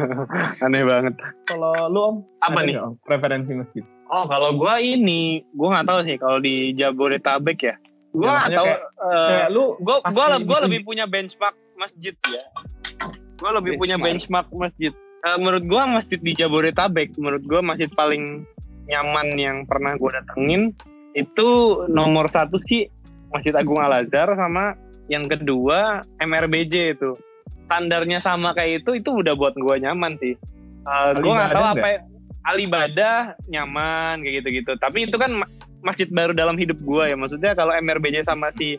<laughs> Aneh banget. kalau lu om Apa nih? Om, preferensi masjid Oh, kalau gua ini, gua nggak tahu sih kalau di Jabodetabek ya. Gua Ya, nggak tahu. kayak- eh, kayak lu gua gua, gua gitu. lebih punya benchmark masjid ya. Gua lebih punya Benchmark. benchmark masjid. Eh, menurut gua masjid di Jabodetabek, menurut gua masjid paling nyaman yang pernah gua datengin itu nomor satu sih Masjid Agung Al Azhar sama yang kedua MRBJ itu. Standarnya sama kayak itu, itu udah buat gua nyaman sih. Eh, gua nggak tahu apa Alibadah nyaman kayak gitu-gitu. Tapi itu kan ma- masjid baru dalam hidup gua ya. Maksudnya kalau MRBJ sama si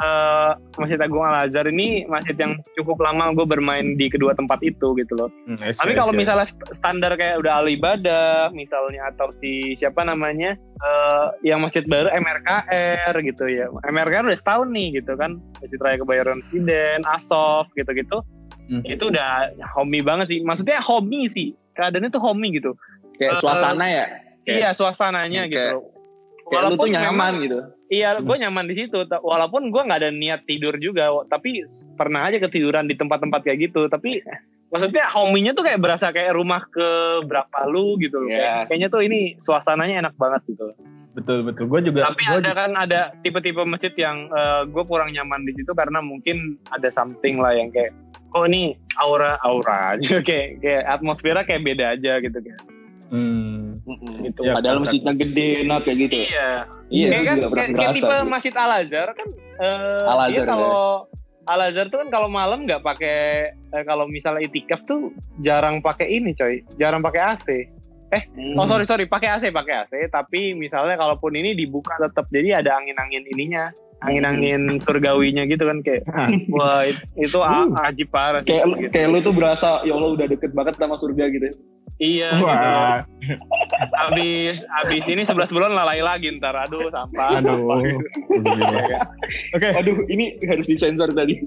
eh, Masjid Agung Al Azhar ini masjid yang cukup lama gue bermain di kedua tempat itu gitu loh. Hmm, Tapi kalau misalnya st- standar kayak udah Alibadah misalnya atau si siapa namanya eh, yang masjid baru MRKR gitu ya. MRKR udah setahun nih gitu kan. Masjid Raya Kebayoran Residen, Asof gitu-gitu. Hmm. Itu udah homey banget sih. Maksudnya homey sih. Keadaannya tuh homey gitu. Kayak Eh, suasana ya. Kayak- iya suasananya kayak- gitu. loh. Kayak lu tuh memang- nyaman gitu. Iya, gue nyaman di situ. Walaupun gue nggak ada niat tidur juga, tapi pernah aja ketiduran di tempat-tempat kayak gitu. Tapi <laughs> maksudnya hominya tuh kayak berasa kayak rumah ke berapa lu gitu loh. Iya. Kayak- Kayaknya tuh ini suasananya enak banget gitu. betul betul gue juga Tapi gua ada kan ada tipe-tipe masjid yang gue kurang nyaman di situ karena mungkin ada something lah yang kayak kok ini aura aura <laughs> aja kayak kayak atmosfernya kayak beda aja gitu kan. Hmm. Gitu. Ya, Padahal masjidnya gede, enak kayak gitu. Iya. Iya, kayak kan kayak, kayak tipe sih. Masjid Al Azhar kan eh Al Azhar, kalau Al Azhar tuh kan kalau malam nggak pakai eh, kalau misalnya itikaf tuh jarang pakai ini coy, jarang pakai AC. Hmm. Oh sorry sorry pakai AC pakai AC tapi misalnya kalaupun ini dibuka tetap jadi ada angin-angin ininya angin-angin surgawinya gitu kan kayak wah it- itu a- ajib parah Kayak lu, gitu. kayak lu tuh berasa ya Allah udah deket banget sama surga gitu. Iya gitu. Wah, habis habis ini 11 bulan lalai lagi ntar aduh sampah aduh. gitu. <laughs> Oke, Aduh, ini harus disensor tadi.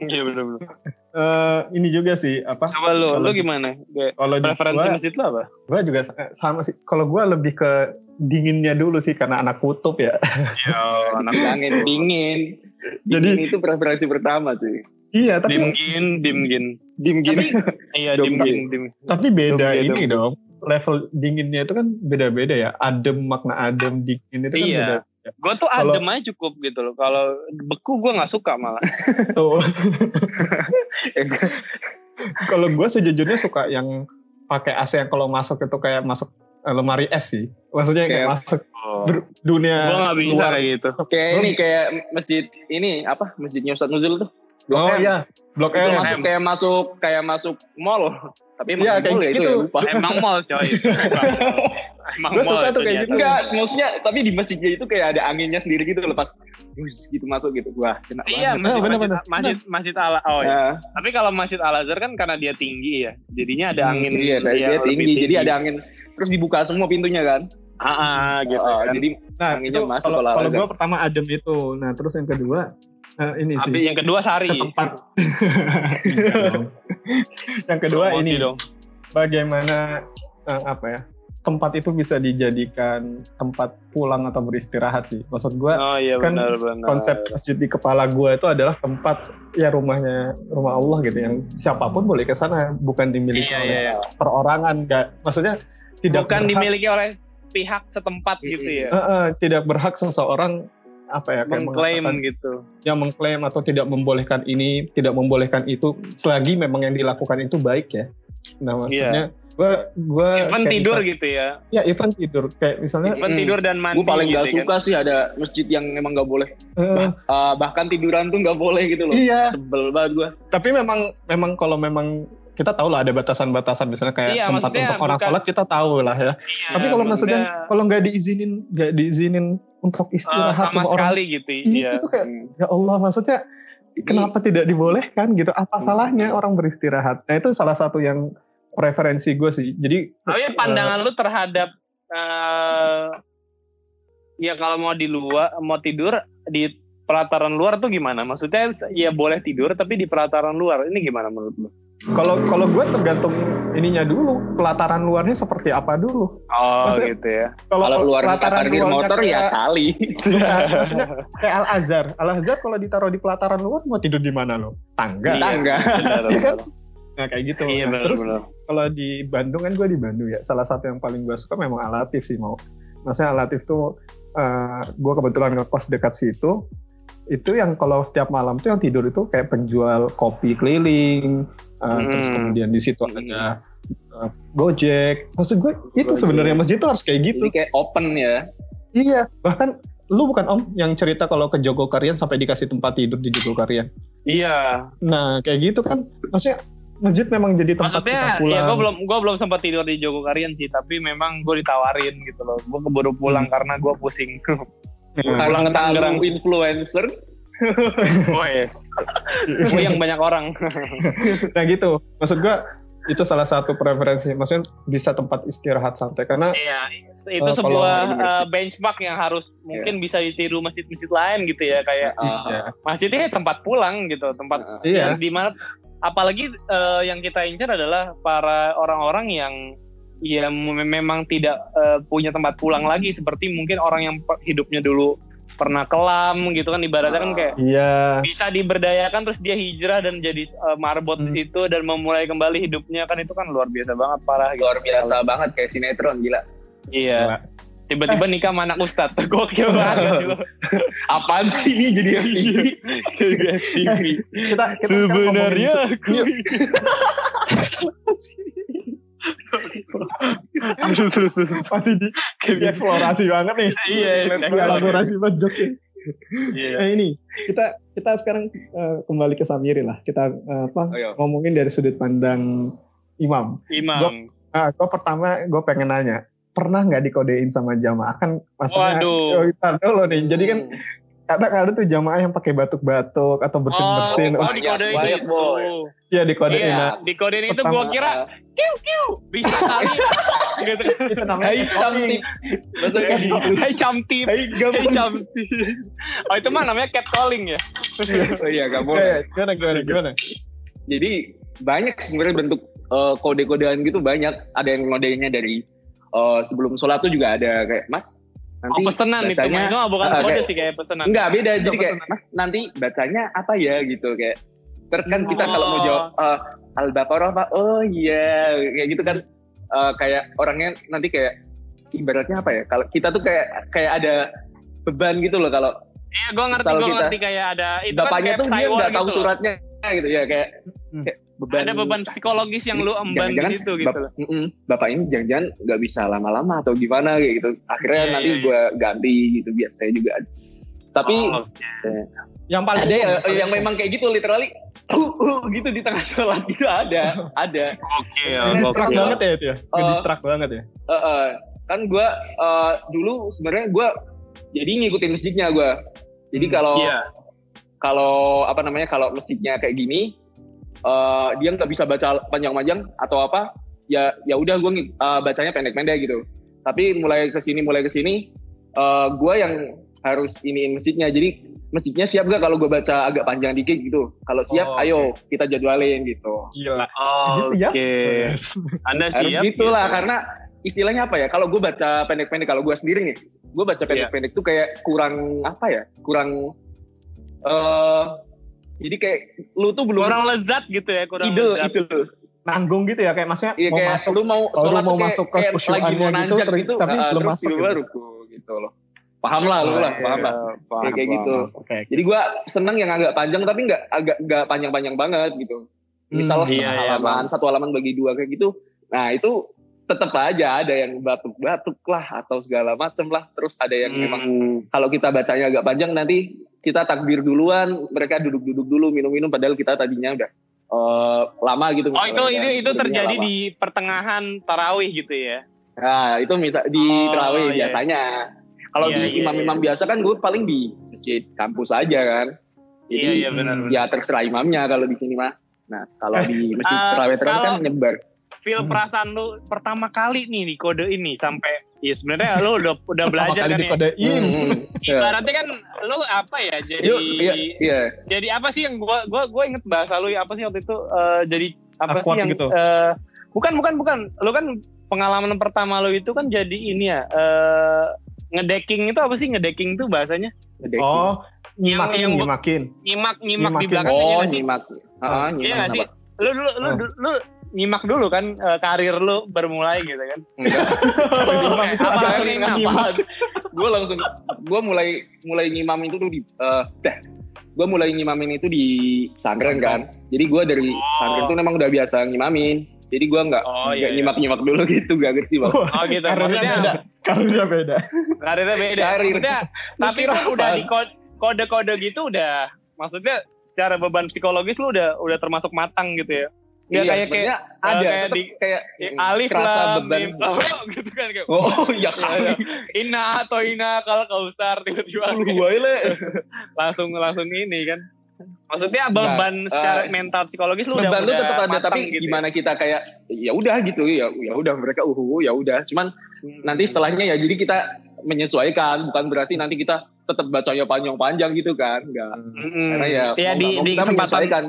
iya bener-bener eh, ini juga sih apa? coba lu Kalau- lu gimana Kalau preferensi gua, masjid lu apa gua juga sa- sama sih. Kalau gua lebih ke dinginnya dulu sih karena anak kutub ya. ya anak Angin dingin. Jadi- Dingin itu preferensi pertama cuy. Iya, tapi dimgin dimgin Dim tapi <laughs> iya dimgin dim tapi beda Dom, ini dom. dong. level dinginnya itu kan beda-beda ya. Adem makna adem dingin itu kan Iya. beda. Gue tuh adem aja cukup gitu loh. Kalau beku gue nggak suka malah. <laughs> Tuh. <laughs> kalau gue sejujurnya suka yang pakai AC yang kalau masuk itu kayak masuk eh, lemari es sih. Maksudnya kayak Kayak- masuk Oh. dunia gue nggak bisa luar. kayak gitu. kayak ini kayak masjid ini apa masjidnya Ustadz Nuzul tuh Blok Oh M. iya, Blok itu M. masuk kayak masuk kayak masuk mall tapi emang Iya, di kayak mall ya itu gitu. ya lupa Emang <laughs> mall coy. Emang. Emang mall suka tuh itu kayak gitu. enggak maksudnya tapi di masjidnya itu kayak ada anginnya sendiri gitu lepas Wus, gitu masuk gitu wah kena Iya, banget. masjid, bener, masjid, bener. masjid, masjid ala. Oh iya. Nah, Tapi kalau masjid Al Azhar kan karena dia tinggi ya, jadinya ada Hmm, angin. iya dia, lebih tinggi, jadi ada angin terus dibuka semua pintunya kan Ah, ah, gitu. Ah, kan. jadi Nah, Anginnya itu masuk kalau kalau gue pertama adem itu. Nah, terus yang kedua eh, ini sih yang kedua Sari. setempat. <laughs> yang kedua Promosi ini dong. bagaimana eh, apa ya? Tempat itu bisa dijadikan tempat pulang atau beristirahat sih. Maksud gue Oh iya kan benar-benar. konsep masjid di kepala gue itu adalah tempat ya rumahnya rumah Allah gitu yang siapa pun boleh ke sana bukan dimiliki Iya, oleh iya. perorangan nggak maksudnya tidak bukan berhak, dimiliki oleh pihak setempat gitu ya. Eh, eh, tidak berhak seseorang apa ya kayak Mengklaim gitu. yang mengklaim atau tidak membolehkan ini tidak membolehkan itu selagi memang yang dilakukan itu baik ya nah maksudnya gue gue Even tidur gitu ya. ya even tidur kayak misalnya Even Mm. tidur dan mandi gue paling gitu gak kan. suka sih ada masjid yang emang gak boleh eh, Eh, bahkan tiduran tuh gak boleh gitu loh iya sebel banget gue tapi memang memang kalau memang kita tahu lah ada batasan-batasan misalnya kayak Iya, tempat untuk orang bukan- sholat kita tahu lah ya. Iya, Tapi kalau maksudnya kalau nggak diizinin nggak diizinin untuk istirahat sama sama orang sekali gitu. Iya, Iya. itu kayak Hmm. ya Allah maksudnya kenapa tidak dibolehkan gitu? Apa Hmm. salahnya orang beristirahat? Nah itu salah satu yang preferensi gue sih. Jadi Tapi eh, pandangan lu terhadap eh ya kalau mau di luar mau tidur di pelataran luar tuh gimana? Maksudnya ya boleh tidur tapi di pelataran luar. Ini gimana menurut lu? Kalau kalau gue tergantung ininya dulu pelataran luarnya seperti apa dulu. Oh Maksudnya- gitu ya. kalau luar pelataran parkir luarnya motor ya kayak- kali <laughs> Ya, maksudnya <laughs> kayak Al Azhar. Al Azhar kalau ditaruh di pelataran luar mau tidur di mana lo? Tangga. Iya, tangga. benar, <laughs> Iya kan? benar. Nah kayak gitu. Iya Nah, benar terus kalau di Bandung kan gue di Bandung ya. Salah satu yang paling gue suka memang Alatif sih mau. Maksudnya Alatif tuh gue kebetulan ngekos dekat situ. Itu yang kalau setiap malam tuh yang tidur itu kayak penjual kopi keliling. Uh, Terus Hmm. kemudian di situ ada uh, Gojek. Maksud gue itu sebenarnya masjid tuh harus kayak gitu. ini kayak open ya Iya. Bahkan lu bukan om yang cerita kalau ke Jogokarian sampai dikasih tempat tidur di Jogokarian. Iya. Nah kayak gitu kan. Maksudnya masjid memang jadi tempat Maksudnya kita pulang. ya gue belum gue belum sempat tidur di Jogokarian sih, tapi memang gue ditawarin gitu loh. Gue keburu pulang karena gue pusing. Nah, Pulang ke Tangerang. lu influencer Oh yes. Gue yang banyak orang. <laughs> nah gitu. Maksud gua itu salah satu preferensi. Maksudnya bisa tempat istirahat santai. Karena Iya, itu kalau sebuah eh, benchmark yang harus mungkin bisa ditiru masjid-masjid lain gitu ya. Kayak Ah, ya, masjidnya tempat pulang gitu, tempat ah. iya. yang di mana apalagi eh, yang kita incar adalah para orang-orang yang ya mem- memang tidak eh, punya tempat pulang lagi. Seperti mungkin orang yang hidupnya dulu pernah kelam gitu kan ibaratnya kan kayak iya bisa diberdayakan terus dia hijrah dan jadi eh, marbot Hmm. di situ dan memulai kembali hidupnya kan itu kan luar biasa banget parah gitu. luar biasa banget kayak sinetron gila Iya. Tiba-tiba nikah sama anak ustad. <laughs> Gokil banget gitu. apaan sih ini jadi FTV Kayak TV. kita, kita Sebenarnya aku. <laughs> terus terus terus. masih di, di eksplorasi banget nih Iya, di elaborasi banget jokesnya Iya. nah ini kita kita sekarang eh, kembali ke Samiri lah kita eh, apa Ayo. ngomongin dari sudut pandang imam Imam. ah gue pertama gue pengen nanya pernah nggak dikodein sama jamaah kan maksudnya Waduh. oh, ntar dulu nih jadi kan kadang-kadang tuh jamaah yang pakai batuk-batuk atau bersin-bersin Oh, oh, oh dikodein Banyak, itu. boy. iya dikodein Iya, nah, dikodein itu Pertama- gua kira kiu kiu bisa kali. <laughs> gitu. itu namanya Hai cantik Bahasa kayak gitu. Hai camtip. Hai Hai gampang. camtip. Oh itu mah namanya catcalling ya. <laughs> Oh iya gak Oke, boleh. gimana gimana gimana Jadi banyak sebenarnya bentuk eh, kode-kodean gitu banyak. Ada yang ngodenya dari eh, sebelum sholat tuh juga ada kayak Mas Oh nanti pesenan itu bacanya mah. Itu bukan Ah, kode kayak- sih kayak pesenan. enggak beda jadi kayak pesenan. Mas nanti bacanya apa ya gitu kayak terkan kita Oh. kalau mau jawab eh, Al-Baqarah Pak oh iya kayak gitu kan uh, kayak orangnya nanti kayak ibaratnya apa ya? Kalau kita tuh kayak kayak ada beban gitu loh kalau Iya, gue ngerti, gue kita- ngerti kayak ada itu kan bapaknya kayak tuh dia nggak tahu gitu loh. suratnya gitu ya kayak, Hmm. kayak beban Ada beban psikologis yang lu emban Jangan-jangan gitu gitu bap- loh. Mm-mm. bapak ini jangan-jangan nggak bisa lama-lama atau gimana kayak gitu akhirnya Iya, nanti iya, iya. gue ganti gitu biasanya juga ada. tapi Oh, Yang paling ada ya, paling yang memang kayak gitu literally uh, uh, gitu di tengah sholat gitu ada ada Oke, Ngedistract oke. banget ya itu ya. Ngedistract banget ya. Eh, eh, kan gue dulu sebenarnya gue jadi ngikutin masjidnya gue jadi Hmm, kalau Iya. kalau apa namanya kalau masjidnya kayak gini eh, dia nggak bisa baca panjang-panjang atau apa ya ya udah gue bacanya pendek-pendek gitu tapi mulai ke sini mulai ke sini eh, gue yang harus iniin masjidnya jadi masjidnya siap gak kalau gue baca agak panjang dikit gitu kalau siap Oh, ayo kita jadwalin gitu Gila. Oh, Ini. Oke. Anda harus siap? gitu lah gitu. karena istilahnya apa ya kalau gue baca pendek-pendek kalau gue sendiri nih gue baca Iya. pendek-pendek tuh kayak kurang apa ya kurang eh jadi kayak lu tuh belum kurang lezat gitu ya, kurang ide lezat. itu Nanggung gitu ya kayak maksudnya Iya mau kayak masuk lu mau kalau sholat lu mau kayak, masuk ke mau gitu, ter- gitu, tapi ah, belum masuk gitu. ruku gitu loh. Paham lah lu lah, paham lah. Paham, kayak gitu. Oke. Jadi gua seneng yang agak panjang tapi nggak agak nggak panjang-panjang banget gitu. Misal Hmm, setengah iya, iya, halaman, satu halaman bagi dua kayak gitu. Nah itu tetap aja ada yang batuk-batuk lah atau segala macem lah. Terus ada yang memang Hmm. kalau kita bacanya agak panjang nanti kita takbir duluan, mereka duduk-duduk dulu minum-minum padahal kita tadinya udah eh, lama gitu. Oh itu itu itu terjadi lama. di pertengahan tarawih gitu ya. Nah, itu misal di Oh, terawih iya. biasanya. Kalau Iya, di iya, imam-imam biasa kan gue paling di masjid kampus aja kan. Jadi Iya iya benar. benar. ya terserah imamnya kalau di sini mah. Nah, kalau di masjid <laughs> Eh, terawih terawih kan nyebar. Feel Hmm. perasaan lu pertama kali nih di kode ini sampai ya sebenarnya lu udah udah belajar kan ya. dikodein. Hmm, <laughs> iya. Ibaratnya kan lu apa ya jadi Yuk, iya, iya. jadi apa sih yang gua gua gua inget bahasa lu ya apa sih waktu itu eh, jadi apa Awkward sih yang gitu. eh, bukan bukan bukan lu kan pengalaman pertama lu itu kan jadi ini ya eh ngedecking itu apa sih ngedecking itu bahasanya Ngedeki. Oh, nyimakin, yang- nyimakin. nyimak nyimak, di Nyimakin. belakangnya oh, nggak sih nyimak. Heeh, iya nyimak nggak sih lu lu Hmm. lu, lu nyimak dulu kan eh, karir lu bermulai gitu kan Enggak. <laughs> Apa yang nyimak? <laughs> gue langsung gue mulai mulai ngimam itu tuh di eh dah gue mulai ngimamin itu di pesantren kan jadi gue dari Oh. pesantren tuh memang udah biasa ngimamin jadi gue nggak Oh, iya, iya. nyimak nyimak dulu gitu gak ngerti bang oh gitu Karirnya beda. Karirnya beda. karirnya beda Karir. maksudnya tapi lu udah di kode kode kode gitu udah maksudnya secara beban psikologis lu udah udah termasuk matang gitu ya Iya, kayak kayak ada kayak tetep di- kayak ya, alif lah beban mim <laughs> oh, gitu kan kayak oh iya Iya, kali iya. ina atau ina kalau kausar tiba-tiba lu kayak gue <laughs> langsung langsung ini kan maksudnya Nah, beban secara eh, mental psikologis lu udah beban udah tetap ada tapi gitu ya. gimana kita kayak ya udah gitu ya ya udah mereka uhu ya udah cuman Hmm. nanti setelahnya ya jadi kita menyesuaikan bukan berarti nanti kita tetap bacanya panjang-panjang gitu kan enggak Mm-mm. karena ya Iya, mau di, di kesempatan.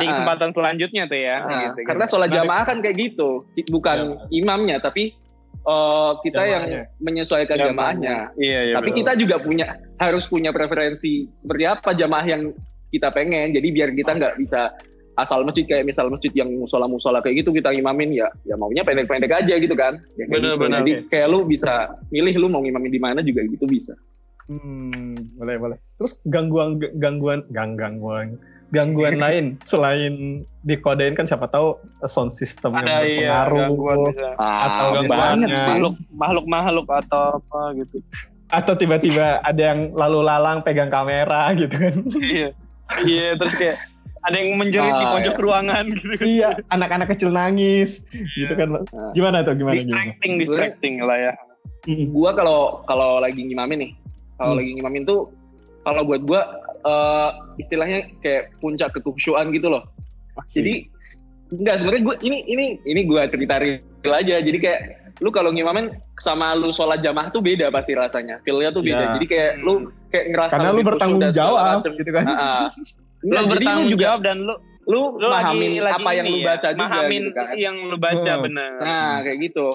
Di kesempatan selanjutnya tuh ya gitu, karena gitu. sholat jamaah kan kayak gitu bukan imamnya tapi eh, kita yang Jamaahnya. menyesuaikan jamaahnya iya iya tapi betul. kita juga punya harus punya preferensi seperti apa jamaah yang kita pengen jadi biar kita nggak bisa asal masjid kayak misal masjid yang musola musola kayak gitu kita imamin ya ya maunya pendek-pendek aja gitu kan ya, kayak Bener, gitu. bener. jadi kayak lu bisa milih lu mau ngimamin di mana juga gitu bisa Hmm, boleh boleh. Terus gangguan gangguan gang gangguan gangguan <laughs> lain selain dikodein kan siapa tahu sound system yang ada iya berpengaruh gangguan bisa ah, Atau banyak misalnya- sih makhluk makhluk makhluk atau apa gitu atau tiba-tiba ada yang lalu lalang pegang kamera gitu kan. iya iya terus kayak ada yang menjerit di Ah, pojok iya. ruangan gitu kan iya, anak-anak kecil nangis gitu kan. Ah. Gimana tuh gimana gimana? distracting distracting lah ya Mm. gua kalau kalau lagi ngimamin nih kalau Hmm. lagi ngimamin tuh kalau buat gua eh, istilahnya kayak puncak kekusyuan gitu loh jadi enggak sebenarnya gue ini ini ini gue cerita real aja jadi kayak lu kalau ngimamin sama lu sholat jamaah tuh beda pasti rasanya feelnya tuh beda Ya. jadi kayak lu kayak ngerasa karena lu bertanggung jawab gitu kan. Ah, ah. <laughs> lu bertanggung juga jawab dan lu lu, lu mahamin lagi, lagi apa yang lu ya, baca juga mahamin gitu kan yang lu baca Hmm. benar Nah, kayak gitu.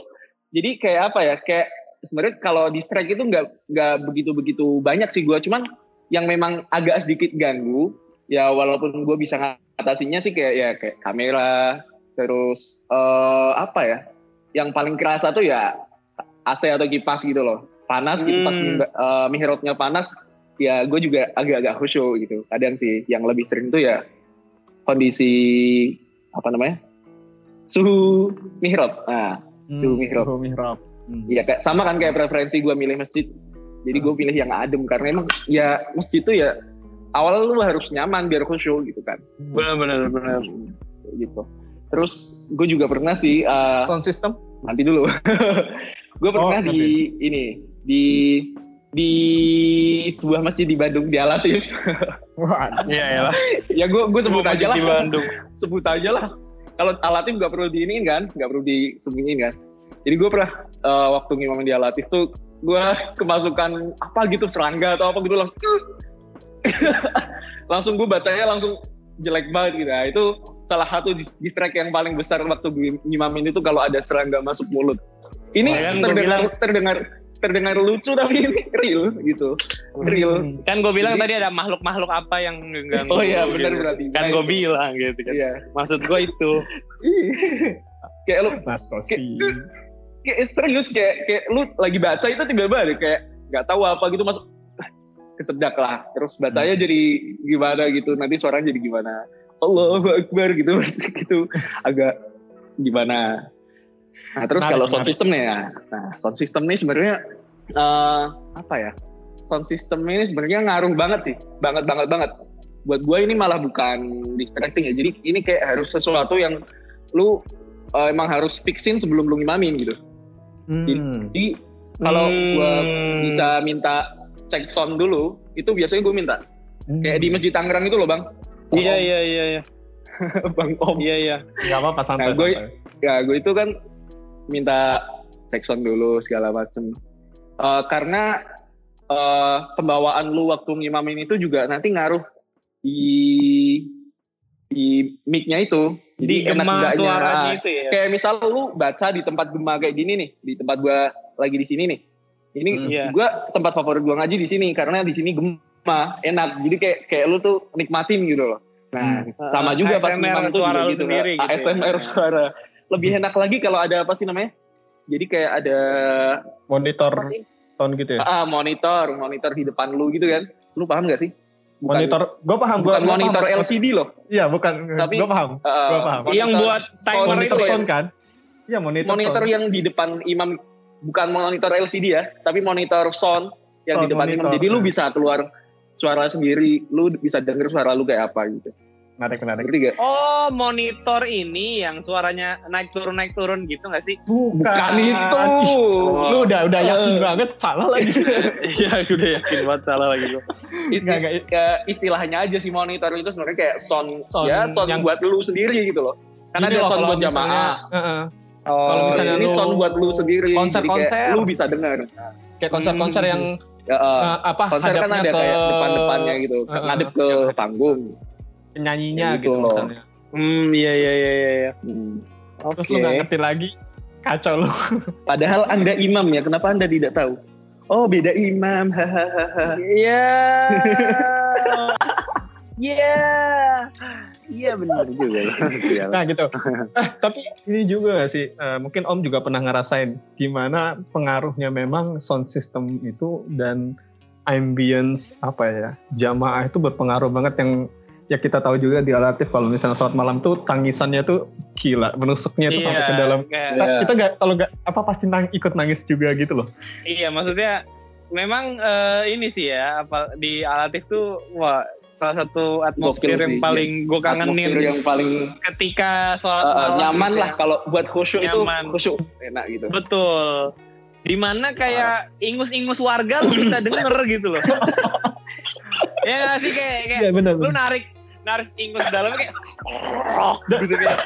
Jadi kayak apa ya? Kayak sebenarnya kalau di strike itu nggak nggak begitu begitu banyak sih gue. Cuman yang memang agak sedikit ganggu. Ya walaupun gue bisa ngatasinya sih kayak ya kayak kamera, terus eh apa ya? yang paling kerasa tuh ya AC atau kipas gitu loh. Panas gitu pas Hmm. mimba- eh, mihrabnya panas, ya gue juga agak-agak khusyuk gitu. Kadang sih yang lebih sering tuh ya kondisi apa namanya suhu mihrab. Nah, suhu mihrab. Suhu mihrab. Hmm. Iya kayak sama kan kayak preferensi gue milih masjid. Jadi gue pilih yang adem karena emang ya masjid tuh ya awal lu harus nyaman biar khusyuk gitu kan. benar benar benar Gitu. Terus gue juga pernah sih eh, Sound system? nanti dulu. <laughs> gue pernah Oh, di ini di di sebuah masjid di Bandung di Alatif. <laughs> Wah, iya ya lah ya gue gue sebut aja lah. di Bandung <laughs> sebut aja lah. Kalau Alatif nggak perlu diinin kan, nggak perlu disembunyiin kan. Jadi gue pernah eh, waktu ngimamin di Alatif tuh gue kemasukan apa gitu serangga atau apa gitu langsung <laughs> langsung gue bacanya langsung jelek banget gitu. Nah, itu salah satu dis- distract yang paling besar waktu gue ngimamin itu kalau ada serangga masuk mulut. Ini kan terdengar, bilang- terdengar terdengar lucu tapi ini real gitu. Real. kan gue bilang Jadi- tadi ada makhluk-makhluk apa yang ngeganggu Oh iya gitu. benar berarti. kan gue bilang gitu kan Iya. maksud gue itu Kayak lu Masa Kayak- sih? Kayak serius kayak kayak lu lagi baca itu tiba-tiba ada kayak nggak tahu apa gitu masuk "Ah, kesedak lah. Terus bacanya jadi gimana gitu nanti suaranya jadi gimana. Allahu Akbar gitu <laughs> gitu agak gimana. Nah terus kalau sound menarik. systemnya ya. Nah sound system ini sebenarnya eh, apa ya sound system ini sebenarnya ngaruh banget sih banget banget banget. Buat gue ini malah bukan distracting ya jadi ini kayak harus sesuatu yang lu eh, emang harus fixin sebelum lu ngimamin gitu Hmm. jadi kalau gua Hmm. bisa minta cek sound dulu, itu biasanya gue minta. Kayak di Masjid Tangerang itu loh bang. iya iya iya iya <laughs> bang Om. iya iya Gak apa-apa santai. Nah, gue- santai. Ya gue itu kan minta cek sound dulu segala macem. Eh, karena eh, pembawaan lu waktu ngimamin itu juga nanti ngaruh di di mic-nya itu. Di enak gema suaranya itu ya kayak misal lu baca di tempat gema kayak gini nih, di tempat gua lagi di sini nih. Ini Hmm. Iya. gua tempat favorit gua ngaji di sini karena di sini gema, enak. Jadi kayak kayak lu tuh nikmatin gitu loh. Nah, Hmm. sama juga pas ASMR ngimam tuh suara gitu. sendiri gitu ya. ASMR suara. Lebih enak lagi kalau ada apa sih namanya? Jadi kayak ada Monitor sound gitu ya? Ah, monitor, monitor di depan lu gitu kan. Lu paham gak sih? Monitor, gue paham. bukan gua, gua monitor paham. LCD loh. Iya, bukan. Tapi- gue paham. Ah, Gua paham. monitor- yang buat timer Monitor itu ya sound kan? Iya, monitor, monitor sound. yang di depan imam bukan monitor LCD ya, tapi monitor sound yang di Sound depan imam. monitor, Jadi lu bisa keluar suara sendiri, lu bisa denger suara lu kayak apa gitu. Menarik, menarik. Gak? oh monitor ini yang suaranya naik turun naik turun gitu nggak sih Bukan itu. Ih, Lu udah udah yakin Eh. banget salah lagi. iya gue udah yakin banget salah lagi <laughs> Nggak, nggak. kayak istilahnya aja sih monitor itu sebenarnya kayak sound, Sound ya sound yang- buat lu sendiri gitu loh. Karena ada loh, sound buat jamaah. heeh, oh Kalau misalnya ini lu sound buat lu sendiri. konser-konser. Jadi kayak lu bisa denger. kayak konser-konser Hmm. yang Ya, eh, apa konser kan ada ke kayak depan-depannya gitu, Heeh. ngadep ke panggung. Penyanyinya Gitu gitu, loh. misalnya. hmm iya iya iya iya iya Hmm. Terus Oke. lu gak ngerti lagi, kacau lu. <laughs> Padahal Anda imam ya, kenapa Anda tidak tahu? Oh, beda imam. Hahaha. Iya. <laughs> Iya. Iya benar juga. Iya. Nah gitu. Eh, tapi ini juga gak sih, eh, mungkin Om juga pernah ngerasain gimana pengaruhnya memang sound system itu dan ambience apa ya jamaah itu berpengaruh banget yang ya kita tahu juga di relatif kalau misalnya sholat malam tuh tangisannya tuh gila menusuknya tuh sampai ke dalam kayak- kita, Iya. kita gak kalau gak apa pasti nang, ikut nangis juga gitu loh Iya, maksudnya memang eh, ini sih ya, apa di Alatif tuh wah salah satu atmosfer yang paling gue kangenin Atmosfer yang paling ketika sholat uh, uh, malam nyaman gitu lah ya. kalau buat khusyuk itu khusyuk enak gitu. Betul. Di mana kayak ingus-ingus warga lu bisa denger gitu loh. <laughs> ya nggak sih kayak kayak iya benar lu narik narik ingus dalam kayak <laughs> gitu kayak.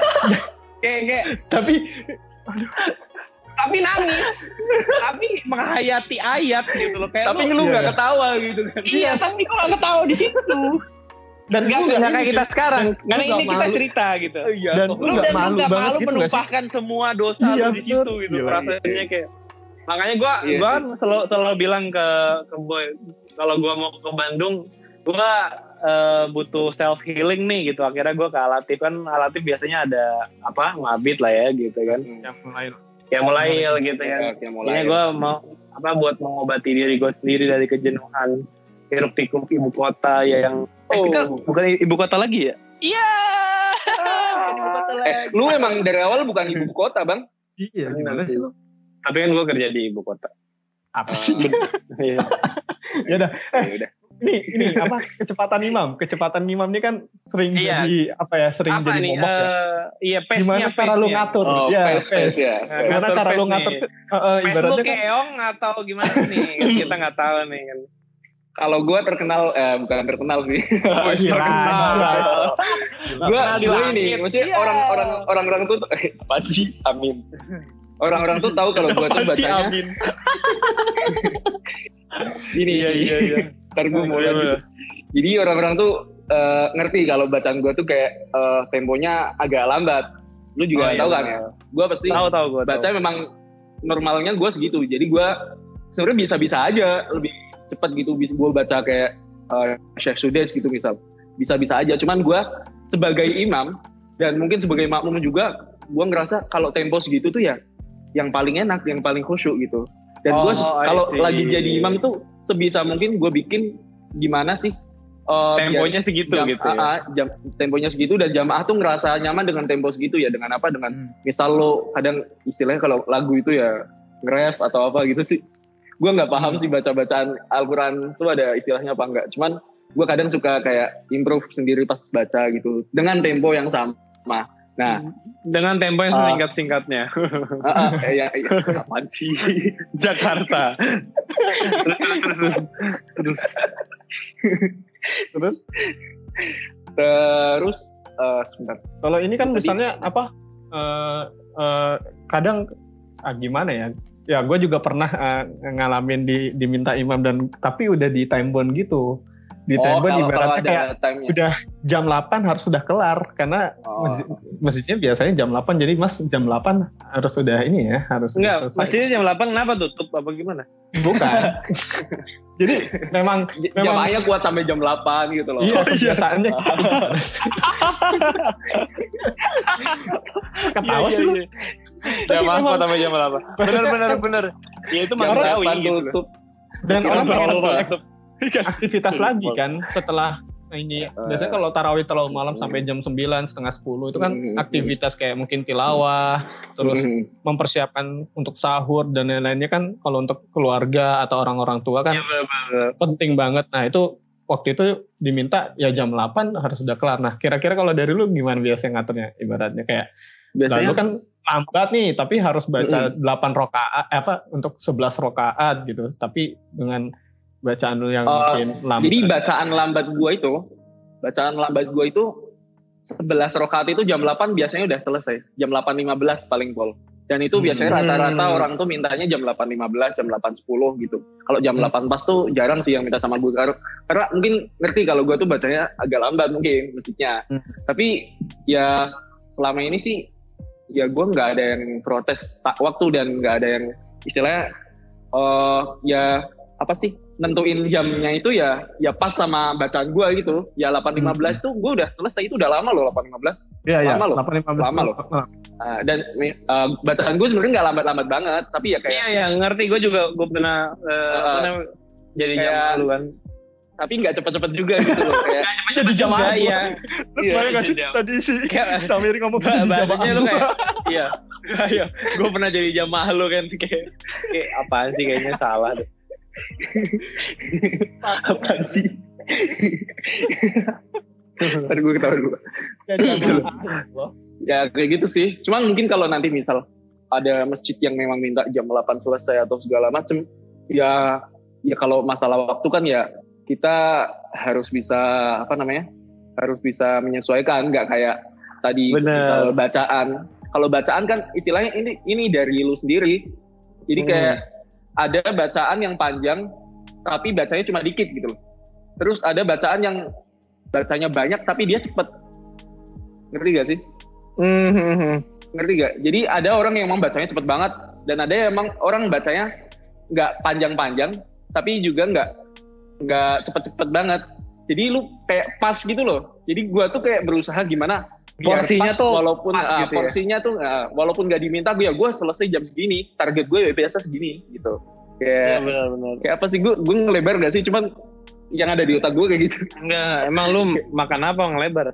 Kayak kayak. Tapi tapi nangis. Tapi menghayati ayat gitu loh kayak Tapi lu, lu iya, nggak iya. ketawa gitu kan. iya tapi gua gak ketawa di situ. Dan gak, nggak nggak kayak kita sekarang. Dan karena nggak ini kita malu. cerita gitu. Iya. Dan lu nggak dan malu lu gak banget malu gitu nggak menumpahkan semua dosa Iya, lu di situ gitu Gila. rasanya kayak. Makanya gua Iya gua kan selalu selalu bilang ke ke boy kalau gua mau ke Bandung gua eh, butuh self healing nih gitu akhirnya gua ke Alatif kan Alatif biasanya ada apa ngabit lah ya gitu kan yang mulai kayak mulai gitu ya Ya, ini gue mau apa buat mengobati diri gue sendiri dari kejenuhan hiruk pikuk ibu kota ya yang eh, Oh. kita bukan ibu kota lagi ya iya kota Eh, lu emang dari awal bukan ibu kota, Bang. Iya, gimana sih lu? tapi kan gue kerja di ibu kota Apa sih? <laughs> Iya. ya udah. Eh, Ya udah. Ini ini apa kecepatan imam? Kecepatan imam ini kan sering Iya. jadi apa ya? Sering apa jadi nih momok ya. eh, iya pace Gimana cara lu ngatur? Oh, ya, pace, pace, ya. Nah, Gimana ngatur cara lu pace ngatur? Eh, eh, pace lu ibaratnya kan keong atau gimana nih <laughs> Kan kita nggak tahu nih kan Kalau gue terkenal, eh bukan terkenal sih. Oh, <laughs> gila, terkenal. gue gue ini, maksudnya Iya. orang-orang orang-orang tuh, eh, <laughs> apa sih? Amin. Orang-orang tuh tahu kalau gue tuh bacanya Amin? ini. iya iya iya Ntar gue mau Iya, lanjut. iya. Jadi orang-orang tuh eh, ngerti kalau bacaan gue tuh kayak eh, temponya agak lambat. Lu juga Oh, iya, tahu kan benar. ya? Gue pasti tahu tahu gue baca memang normalnya gue segitu. Jadi gue sebenarnya bisa-bisa aja lebih cepet gitu. Bisa gue baca kayak uh, Syekh Sudes gitu misal. Bisa-bisa aja. Cuman gue sebagai imam dan mungkin sebagai makmum juga, gue ngerasa kalau tempo segitu tuh ya yang paling enak, yang paling khusyuk gitu. Dan gue Oh, I kalau lagi jadi imam tuh sebisa mungkin gue bikin gimana sih uh, biar- temponya segitu jam, gitu ya. ah, ah, jam temponya segitu dan jamaah tuh ngerasa nyaman dengan tempo segitu ya dengan apa dengan Hmm. misal lo kadang istilahnya kalau lagu itu ya nge-rap atau apa gitu sih gue nggak paham Hmm. sih baca bacaan Al-Quran itu ada istilahnya apa enggak cuman gue kadang suka kayak improve sendiri pas baca gitu dengan tempo yang sama nah dengan tempo yang Ah. singkat singkatnya <laughs> ah, ah, eh, ya, ya, apaan sih <laughs> Jakarta Terus terus eh, sebentar kalau ini kan Tadi- misalnya apa? eh, eh, kadang ah, gimana ya? Ya, gue juga pernah eh, ngalamin di diminta imam dan tapi udah di time bond gitu. Di oh kalau ibaratnya kayak time-nya udah jam 8 harus sudah kelar karena Oh. masjid, masjidnya biasanya jam 8 jadi Mas jam 8 harus sudah ini ya, harus enggak selesai. mestinya jam 8 kenapa tutup apa gimana Bukan. <laughs> jadi memang J- memang jamaahnya kuat sampai jam 8 gitu loh iya <laughs> kebiasaannya. <laughs> Ketawa Iya, sih lu. iya, iya. jam memang- apa sampai jam berapa bener Maksudnya bener bener ya itu jam manusiawi 8 gitu loh. tutup Dan orang pengen aktivitas lagi kan setelah ini. Biasanya kalau tarawih terlalu malam sampai jam 9 setengah 10 itu kan Hmm. aktivitas kayak mungkin tilawah terus Hmm. mempersiapkan untuk sahur dan lain-lainnya kan kalau untuk keluarga atau orang-orang tua kan Iya, penting banget. Nah itu waktu itu diminta ya jam 8 harus sudah kelar. Nah kira-kira kalau dari lu gimana biasanya ngaturnya ibaratnya? Kayak biasanya lalu kan lambat nih tapi harus baca 8 rokaat eh, apa untuk 11 rokaat gitu. Tapi dengan bacaan lu yang Oh, mungkin lambat Jadi bacaan lambat gua itu, bacaan lambat gua itu 11 rokaat itu jam 8 biasanya udah selesai. Jam 8.15 paling pol. Dan itu biasanya Hmm. rata-rata orang tuh mintanya jam 8.15, jam 8.10 gitu. Kalau jam Hmm. 8 pas tuh jarang sih yang minta sama gue. Karena, mungkin ngerti kalau gua tuh bacanya agak lambat mungkin masjidnya. Hmm. Tapi ya selama ini sih ya gua nggak ada yang protes tak waktu dan nggak ada yang istilahnya eh ya apa sih nentuin jamnya itu ya ya pas sama bacaan gua gitu ya 8.15 tuh gua udah selesai itu udah lama loh 8.15 Iya, iya. Lama loh. 8.15. Lama loh. Nah, dan eh, bacaan gue sebenarnya nggak lambat-lambat banget tapi ya kayak iya iya ngerti gue juga gue pernah eh, apa Uh, namanya, jadi kayak- jam lu kan tapi nggak cepet-cepet juga gitu loh kayak <laughs> Jadi Enggak, gua. iya Lu Iya, boleh gak sih jadi- tadi si Kayak- <laughs> Samir ngomong jadi bahasanya jamaah lu gua. kayak iya <laughs> iya gue pernah jadi jamaah lu kan kayak kayak apaan sih kayaknya salah deh <laughs> apaan sih <laughs> Tadi gue ketawa dulu. <laughs> Ya kayak gitu sih. Cuman mungkin kalau nanti misal ada masjid yang memang minta jam 8 selesai atau segala macem, ya ya kalau masalah waktu kan ya kita harus bisa apa namanya? Harus bisa menyesuaikan, nggak kayak tadi Bener. misal bacaan. Kalau bacaan kan istilahnya ini ini dari lu sendiri. Jadi Hmm. Ada bacaan yang panjang tapi bacanya cuma dikit gitu loh. Terus ada bacaan yang bacanya banyak tapi dia cepet. Ngerti gak sih? ngerti gak? Jadi ada orang yang emang bacanya cepet banget dan ada yang emang orang bacanya nggak panjang-panjang tapi juga nggak nggak cepet-cepet banget. Jadi lu kayak pas gitu loh. Jadi gua tuh kayak berusaha gimana Porsinya pas, tuh walaupun pas ah, gitu ya? porsinya tuh ah, walaupun nggak diminta gue ya gue selesai jam segini target gue biasa segini gitu Iya kayak benar-benar. kayak apa sih gue gue ngelebar gak sih cuman yang ada di otak gue kayak gitu Enggak, emang lu <laughs> makan apa ngelebar?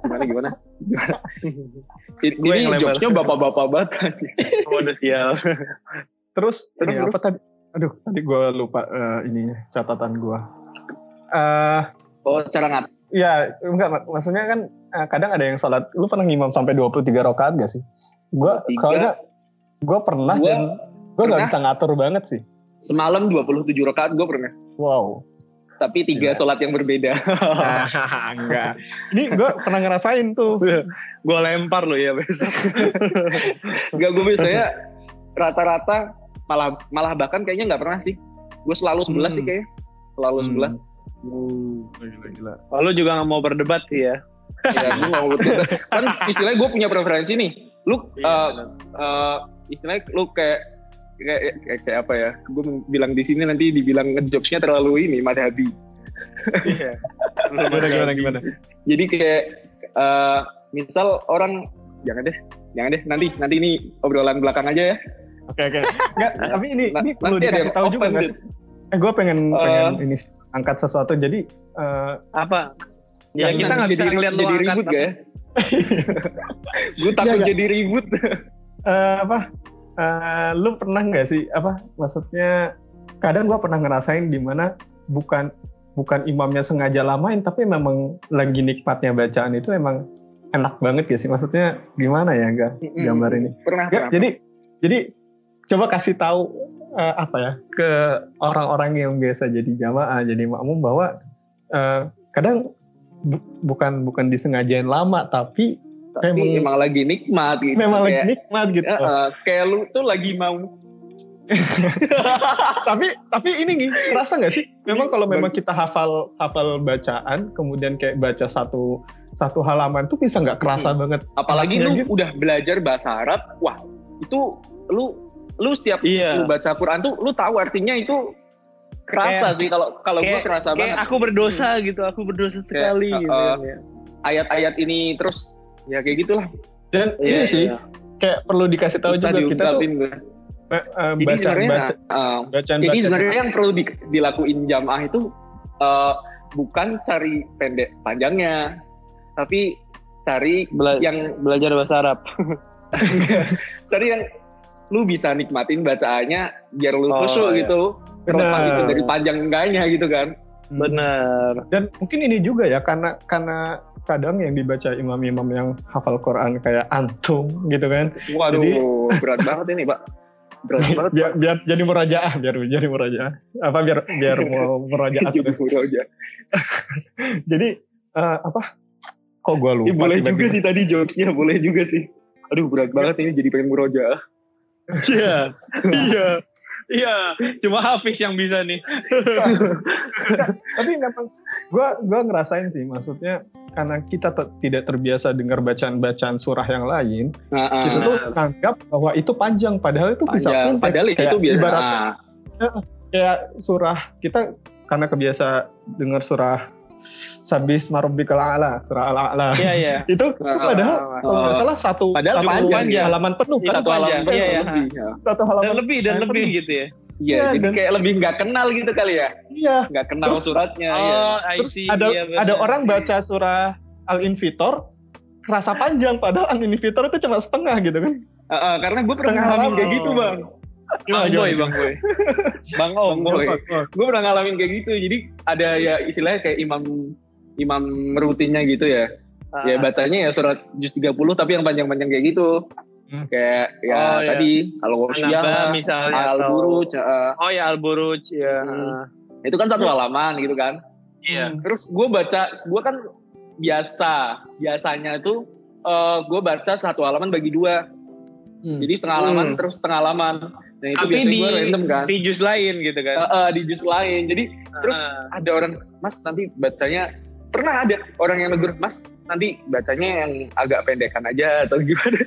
gimana gimana I- <laughs> Gue ini jokesnya bapak-bapak banget <laughs> Waduh sial. Terus, Terus, ini terus. apa tadi? Aduh, tadi gue lupa eh, ininya catatan gue. eh oh cara ngat ya enggak, mak- maksudnya kan kadang ada yang sholat. Lu pernah ngimam sampai 23 rakaat gak sih? Gue 23. soalnya gue pernah Gua dan gue nggak bisa ngatur banget sih. semalam 27 rakaat gue pernah Wow. tapi tiga Gila. sholat yang berbeda <laughs> enggak. Ini gue pernah ngerasain tuh. <laughs> Gue lempar lo ya besok. <laughs> Enggak gue biasanya rata-rata malah malah bahkan kayaknya nggak pernah sih gue selalu sebelah Hmm. sih kayaknya selalu sebelah Gila, gila. Lalu juga nggak mau berdebat sih ya. Ya gue mau betul kan istilahnya gue punya preferensi nih lu Iya, eh, eh, istilahnya lu kayak kayak, kayak, kayak apa ya gue bilang di sini nanti dibilang jokesnya terlalu ini madhabi Iya. <laughs> Gimana, gimana, gimana? jadi kayak eh, misal orang jangan deh jangan deh nanti nanti ini obrolan belakang aja ya Oke, oke. Enggak, tapi ini, Nah, ini perlu dikasih tahu juga nggak sih? Eh, gue pengen, Eh. pengen ini angkat sesuatu. Jadi, eh, Apa? Ya Yang kita nggak bisa jadi- ngeliat jadi ribut gak ya <laughs> gue takut Iya, jadi ribut eh, apa? eh, lu pernah nggak sih? Apa? Maksudnya, kadang gue pernah ngerasain di mana bukan bukan imamnya sengaja lamain, tapi memang lagi nikmatnya bacaan itu emang enak banget ya sih. Maksudnya gimana ya, gak? Gambar ini. pernah Nggak, pernah jadi jadi coba kasih tahu eh, apa ya ke orang-orang yang biasa jadi jamaah jadi makmum bahwa eh, kadang bu- bukan bukan disengajain lama tapi tapi memang- emang lagi nikmat gitu memang kayak, lagi nikmat gitu. ya, eh, kayak lu tuh lagi mau <laughs> tapi tapi ini nih kerasa nggak sih? Memang kalau memang kita hafal hafal bacaan kemudian kayak baca satu satu halaman tuh bisa nggak kerasa banget. apalagi lu gitu. udah belajar bahasa Arab wah itu lu lu setiap Iya. lu baca Quran tuh lu tahu artinya itu kerasa Kayak- sih kalau kalau gue kerasa Kayak banget aku berdosa gitu, aku berdosa sekali Kayak, gitu. uh, kan, ya. ayat-ayat ini terus ya kayak gitulah Dan Iya, ini sih iya. kayak perlu dikasih tahu bisa juga kita tuh gue. eh, eh, jadi baca sebenarnya baca uh, bacaan jadi bacaan sebenarnya yang perlu di- dilakuin jamaah itu uh, bukan cari pendek panjangnya tapi cari Bela- yang belajar bahasa Arab. <laughs> <laughs> cari yang lu bisa nikmatin bacaannya biar lu Oh, khusyuk iya. gitu terlepas Benar. itu dari panjang enggaknya gitu kan Bener. Dan mungkin ini juga ya karena karena kadang yang dibaca imam-imam yang hafal Quran kayak antum gitu kan. waduh Jadi- berat banget ini pak berat <laughs> banget biar, biar jadi murajaah, biar jadi murajaah. Apa biar biar <laughs> mau murajaah <laughs> Jadi eh, apa? Kok gua lupa? Eh, boleh tiba-tiba. juga sih tadi jokesnya boleh juga sih aduh berat banget ini jadi pengen murojaah Iya. Iya. Iya. Cuma Hafiz yang bisa nih. Tapi memang gua gua ngerasain sih maksudnya karena kita te- tidak terbiasa dengar bacaan-bacaan surah yang lain, nah, kita tuh anggap bahwa itu panjang padahal itu bisa pendek. padahal ya Kayak itu biasa ibaratnya nah, kayak surah kita karena kebiasa dengar surah Sabis Marabbikal A'la, surah Al-A'la. Iya, iya. <laughs> itu itu Ah, padahal ah, kalau nggak ah. salah satu Padahal satu panjang, panjang. halaman penuh Iya, kan satu halaman. Iya, iya. lebih ya. satu halaman Dan lebih dan lebih penuh. gitu ya. Iya, Iya, jadi dan- kayak lebih nggak kenal gitu kali ya iya nggak kenal Terus- suratnya Oh, ya. Terus see. ada Iya, bener. ada orang baca surah Al-Infitor rasa panjang padahal Al-Infitor itu cuma setengah gitu kan Ah, ah, karena gue pernah Setengah ngalamin halaman. kayak gitu bang Bang Boy, <laughs> Bang Boy. Bang Om. Bang Boy. Oh, gue pernah ngalamin kayak gitu jadi ada ya istilahnya kayak imam imam rutinnya gitu ya Ah. ya bacanya ya surat juz 30 tapi yang panjang-panjang kayak gitu Hmm. kayak ya Oh, iya. tadi al-wasyiyah Anaba lah, misalnya. atau- al-buruj ah. Oh ya Al-Buruj. Iya. Hmm. itu kan satu halaman gitu kan Iya. terus gue baca gue kan biasa biasanya itu gue baca satu halaman bagi dua jadi setengah halaman Hmm. terus setengah halaman nah itu Tapi di random kan di jus lain gitu kan. Eh, eh, di jus lain jadi terus Ah. ada orang mas nanti bacanya pernah ada orang yang negur mas nanti bacanya yang agak pendekan aja atau gimana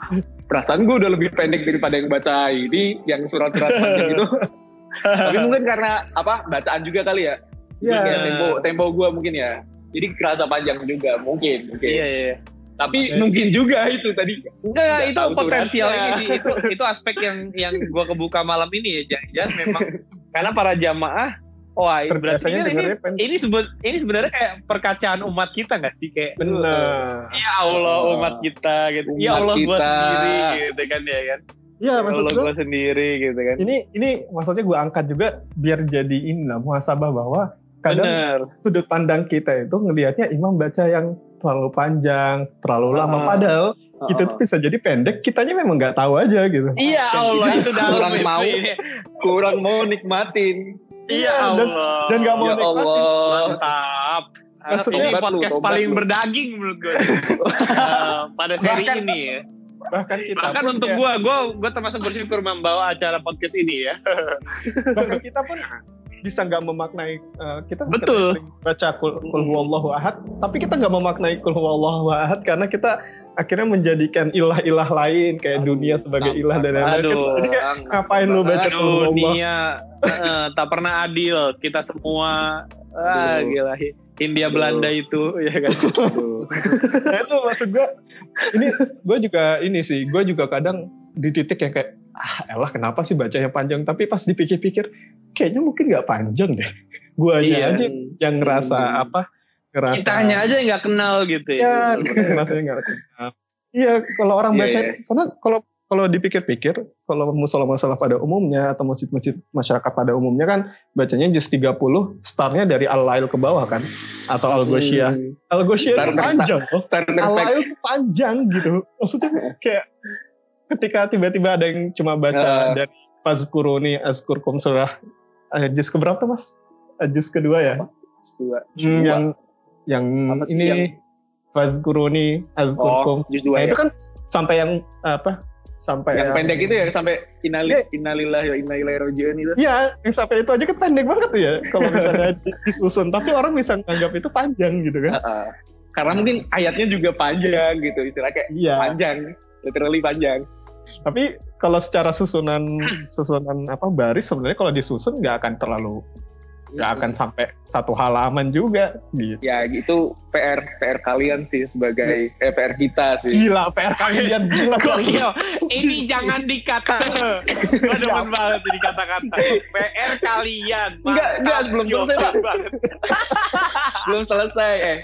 <laughs> perasaan gue udah lebih pendek daripada yang baca ini yang surat-surat panjang gitu <laughs> tapi mungkin karena apa bacaan juga kali ya Iya. Kayak tempo tempo gue mungkin ya jadi kerasa panjang juga mungkin mungkin Iya, iya. Tapi mungkin juga itu tadi. Enggak, Nggak itu tahu potensial suratnya. ini. Itu itu aspek yang yang gua kebuka malam ini ya. Jangan-jangan memang karena para jamaah wah ini berarti ini ini ini sebenarnya kayak perkacaan umat kita nggak sih kayak Benar. ya Allah Oh. umat kita gitu. ya Umat Allah gua kita. sendiri gitu kan ya kan. Iya, Ya maksud Allah gue gua sendiri gitu kan. ini ini maksudnya gue angkat juga biar jadi ini lah muhasabah bahwa kadang Bener. sudut pandang kita itu ngelihatnya imam baca yang terlalu panjang, terlalu lama. Ah. Padahal itu tuh bisa jadi pendek. Kitanya memang nggak tahu aja gitu. Iya Allah kita itu dalam kurang itu mau. ini. kurang mau nikmatin. Iya dan- Allah. dan nggak mau Ya nikmatin. Allah. Mantap. Maksudnya- ini lu, podcast tobat paling lu. berdaging menurut gue. <laughs> Eh, pada seri Bahkan- ini ya. Bahkan kita Bahkan pun untuk kayak- gue, gue gue termasuk bersyukur membawa acara podcast ini ya. bahkan kita pun bisa nggak memaknai eh, kita Betul. sering baca kul, kul huwallahu ahad, tapi kita nggak memaknai kul huwallahu ahad karena kita akhirnya menjadikan ilah-ilah lain kayak dunia sebagai ilah dan lain-lain. Aduh. Jadi kayak ngapain lu baca kul Aduh, huwallahu? Nia eh, tak pernah adil. Kita semua ah, Aduh. gila. Hindia Aduh. Belanda itu <laughs> ya kan. Aduh. <laughs> Nah, itu maksud gue ini gue juga ini sih gue juga kadang di titik yang kayak ah elah kenapa sih bacanya panjang tapi pas dipikir-pikir kayaknya mungkin nggak panjang deh <laughs> gue Iya. aja yang ngerasa Hmm. apa ngerasa Kita hanya aja yang nggak kenal gitu ya ya. ngerasanya nggak kenal iya kalau orang Iya, baca iya. karena kalau kalau dipikir-pikir kalau musola-musola pada umumnya atau masjid-masjid masyarakat pada umumnya kan bacanya juz 30 startnya dari al-lail ke bawah kan atau al-ghoshiyah Hmm. al-ghoshiyah panjang loh Al-Lail panjang gitu. Maksudnya kayak ketika tiba-tiba ada yang cuma baca Ah. dari Fazkuruni Azkurkum surah eh, juz keberapa mas? Eh, Juz kedua ya? dua. Hmm, yang yang Apa ini yang- Fazkuruni Azkurkum. Oh, nah itu ya. kan sampai yang apa? Sampai Yang pendek itu ya sampai innali Iya. innalillahi wa inna ilaihi rajiun itu. Iya, yang sampai itu aja kan pendek banget ya kalau misalnya di- <laughs> disusun. Tapi orang bisa menganggap itu panjang gitu kan? Heeh. Karena mungkin ayatnya juga panjang gitu, istilah kayak Iya. panjang, literally panjang. Tapi kalau secara susunan susunan apa baris sebenarnya kalau disusun nggak akan terlalu nggak akan sampai satu halaman juga gitu. Ya gitu PR PR kalian sih sebagai eh, PR kita sih. Gila PR kalian <laughs> gila. Gokil. Ini <laughs> jangan dikata. <laughs> Gue demen banget jadi kata-kata. PR kalian. Enggak, enggak, belum selesai, Pak. Belum selesai eh.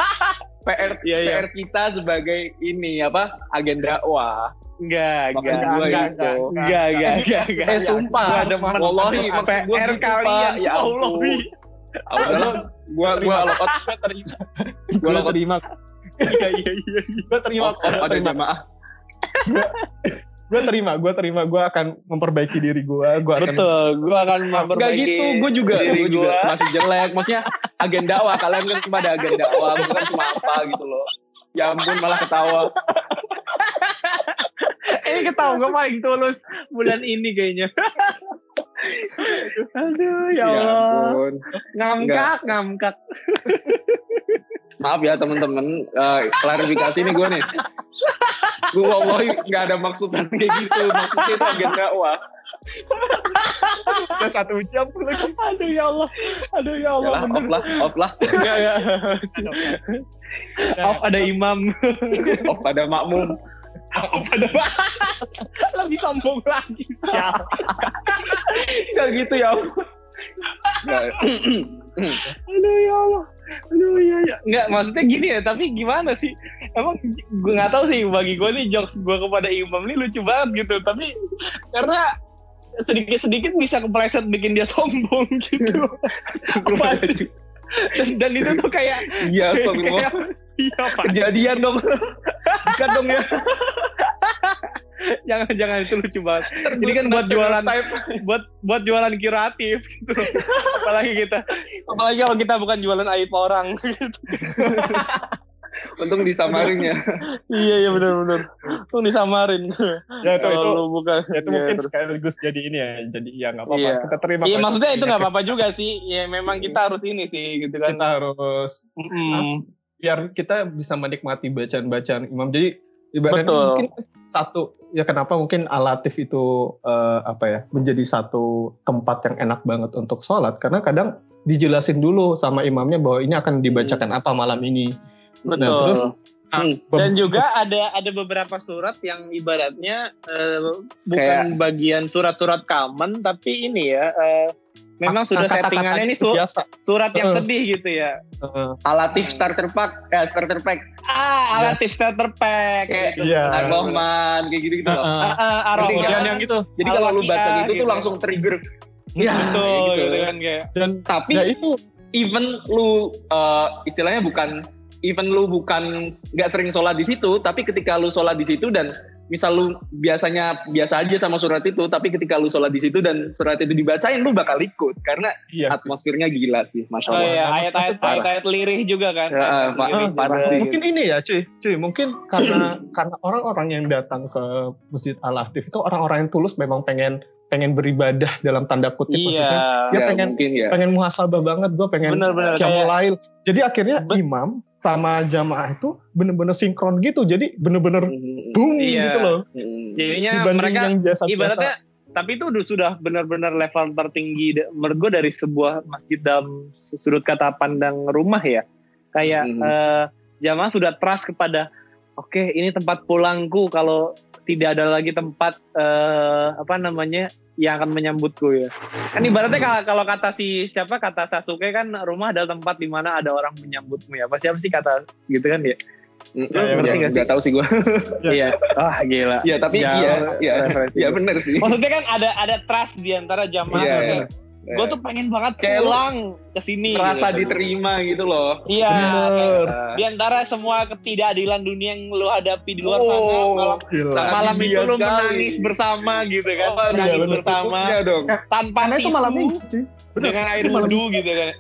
PR Iya, iya. PR kita sebagai ini apa agen dakwah. Enggak, enggak. gua enggak, enggak, Enggak, enggak, enggak, enggak. Eh sumpah, Gua demen. wallahi gua PR gitu, kalian. Ya Allah, ampun. Wi. Ah, udahlah, gua gua lokot Gue terima. Gua lokot terima. Iya, iya, iya. Gue terima. ada jamaah. Gue terima. Gue terima. Gue akan memperbaiki diri gue. Gue akan. Betul, gua akan Enggak memperbaiki gitu, gue juga, diri gue juga masih jelek. Maksudnya agen dakwah, kalian kan pada agen dakwah, bukan cuma apa gitu loh. Ya ampun malah ketawa. <laughs> Ini ketawa gue paling tulus bulan ini kayaknya. <laughs> Aduh, ya Allah. ampun. Ngamkak, ngamkak. <laughs> Maaf ya teman-teman, Eh, klarifikasi nih gue nih. Gue wallahi nggak ada maksudnya kayak gitu. Maksudnya itu agen dakwah. Udah satu jam lagi. Aduh ya Allah. Aduh ya Allah. Yalah, off lah, off lah. Enggak ya. Off ada imam. Off pada makmum. Off ada Lebih sombong lagi. Sial. Nggak gitu ya. Nggak. Aduh ya Allah. Aduh ya ya. Enggak maksudnya gini ya, tapi gimana sih? Emang gue nggak tahu sih bagi gue nih jokes gue kepada imam ini lucu banget gitu. Tapi karena sedikit-sedikit bisa kepleset bikin dia sombong <laughs> gitu. Apa sih? dan, dan itu tuh kayak Iya, astagfirullah. <laughs> kayak iya pak Kejadian dong. <laughs> Bukan dong ya. <laughs> jangan jangan itu lucu banget <laughs> Ini kan buat jualan <laughs> buat buat jualan kuratif gitu apalagi kita apalagi kalau kita bukan jualan aib orang Untung disamarin ya. iya iya benar benar tuh disamarin Ya itu itu. Bukan Ya, itu Iya, mungkin terus. sekaligus jadi ini ya. Jadi ya nggak apa-apa. Iya. Kita terima. iya maksudnya itu nggak apa-apa juga sih ya memang kita harus ini sih gitu kan Kita harus Mm-mm. biar kita bisa menikmati bacaan-bacaan imam. Jadi ibaratnya Betul. mungkin satu ya kenapa mungkin alatif itu eh, apa ya menjadi satu tempat yang enak banget untuk sholat karena kadang dijelasin dulu sama imamnya bahwa ini akan dibacakan apa malam ini. betul Nah, terus Hmm. Dan juga ada ada beberapa surat yang ibaratnya eh, bukan Kayak- bagian surat-surat common tapi ini ya eh, memang sudah Kata-katanya settingannya ini su- biasa. surat yang Heeh. sedih gitu ya. Heeh. Alatif starter pack, eh, starter pack Ah, alatif starter pack Kayak- gitu. Ar-Rahman kayak gitu-gitu. Ah, ah, Kemudian Ar-Rahman. yang gitu. Jadi kalau lu baca Al-Waqiah gitu tuh gitu. langsung trigger. Iya, Ya, Betul kayak gitu. gitu kan kayak. Dan Tapi ya itu even lu eh, istilahnya bukan even lu bukan nggak sering sholat di situ, tapi ketika lu sholat di situ dan misal lu biasanya biasa aja sama surat itu, tapi ketika lu sholat di situ dan surat itu dibacain, lu bakal ikut karena iya. atmosfernya gila sih, masya Oh Allah. iya, Nah, ayat-ayat ayat-ayat lirih juga kan. Ya, Ayat-ayat Pak. lirih Ah, parah juga. sih. Mungkin ini ya, cuy, cuy. Mungkin karena <clears throat> karena orang-orang yang datang ke Masjid Al Latif itu orang-orang yang tulus memang pengen pengen beribadah dalam tanda kutip Iya. maksudnya. Dia Ya, pengen mungkin ya. pengen muhasabah banget, gue pengen kayak- lail. Jadi akhirnya Bet- imam sama jamaah itu bener-bener sinkron gitu. Jadi bener-bener Hmm, boom Iya. gitu loh. hmm. Jadinya Dibanding mereka yang biasa-biasa. ibaratnya tapi itu udah sudah benar-benar level tertinggi menurut gue dari sebuah masjid dalam sudut kata pandang rumah ya kayak Mhm. eh, jamaah sudah trust kepada oke ini tempat pulangku kalau tidak ada lagi tempat eh, apa namanya yang akan menyambutku ya kan ibaratnya kalau, kalau kata si siapa kata Sasuke kan rumah adalah tempat di mana ada orang menyambutmu ya apa siapa sih kata gitu kan ya Hmm, Ya, ya, ya, sih? nggak tahu sih gue. Ya. <laughs> iya wah gila ya tapi iya, iya, iya gua. bener sih. Maksudnya kan ada ada trust di antara jamaah Iya, iya. gue tuh pengen banget Kayak pulang ke sini. merasa gitu. diterima gitu loh. Iya. Bener. Di antara semua ketidakadilan dunia yang lu hadapi di luar sana, Oh, malam, Gila. sangat malam itu lu sekali. menangis bersama gitu kan, Oh, iya, menangis bener. bersama Iya dong. tanpa Karena itu malam minggu, cuy. Bener. dengan air Itu malam wudhu gitu kan.